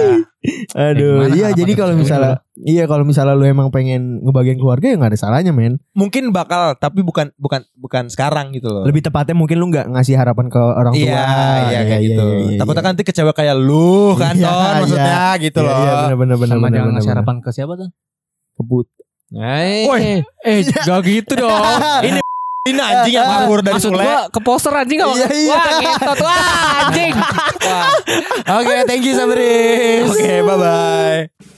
Speaker 1: Aduh, iya jadi kalau
Speaker 3: dulu?
Speaker 1: misalnya iya kalau misalnya lu emang pengen ngebagiin keluarga ya nggak ada salahnya men.
Speaker 4: Mungkin bakal Tapi bukan bukan bukan sekarang gitu loh
Speaker 1: Lebih tepatnya mungkin lu nggak ngasih harapan ke orang tua.
Speaker 4: Iya, iya kayak gitu.
Speaker 1: iya,
Speaker 4: Takutnya
Speaker 1: iya.
Speaker 4: kan nanti kecewa kayak lu kan,
Speaker 1: Iya,
Speaker 4: Ton, maksudnya gitu
Speaker 1: Iya,
Speaker 4: loh.
Speaker 1: Iya, bener bener bener
Speaker 3: Sama
Speaker 1: bener,
Speaker 3: jangan
Speaker 1: bener,
Speaker 3: ngasih
Speaker 1: bener.
Speaker 3: harapan ke siapa tuh?
Speaker 1: kebut.
Speaker 2: Eh,
Speaker 4: Woi.
Speaker 3: Eh, [LAUGHS] gak gitu dong. [LAUGHS]
Speaker 4: Ini Ini anjing yang nganggur dari
Speaker 3: Maksud gua ke poster anjing gak
Speaker 4: Iya, iya.
Speaker 3: Wah tuh Wah anjing.
Speaker 2: Oke, thank you Sabri.
Speaker 4: Oke, bye bye.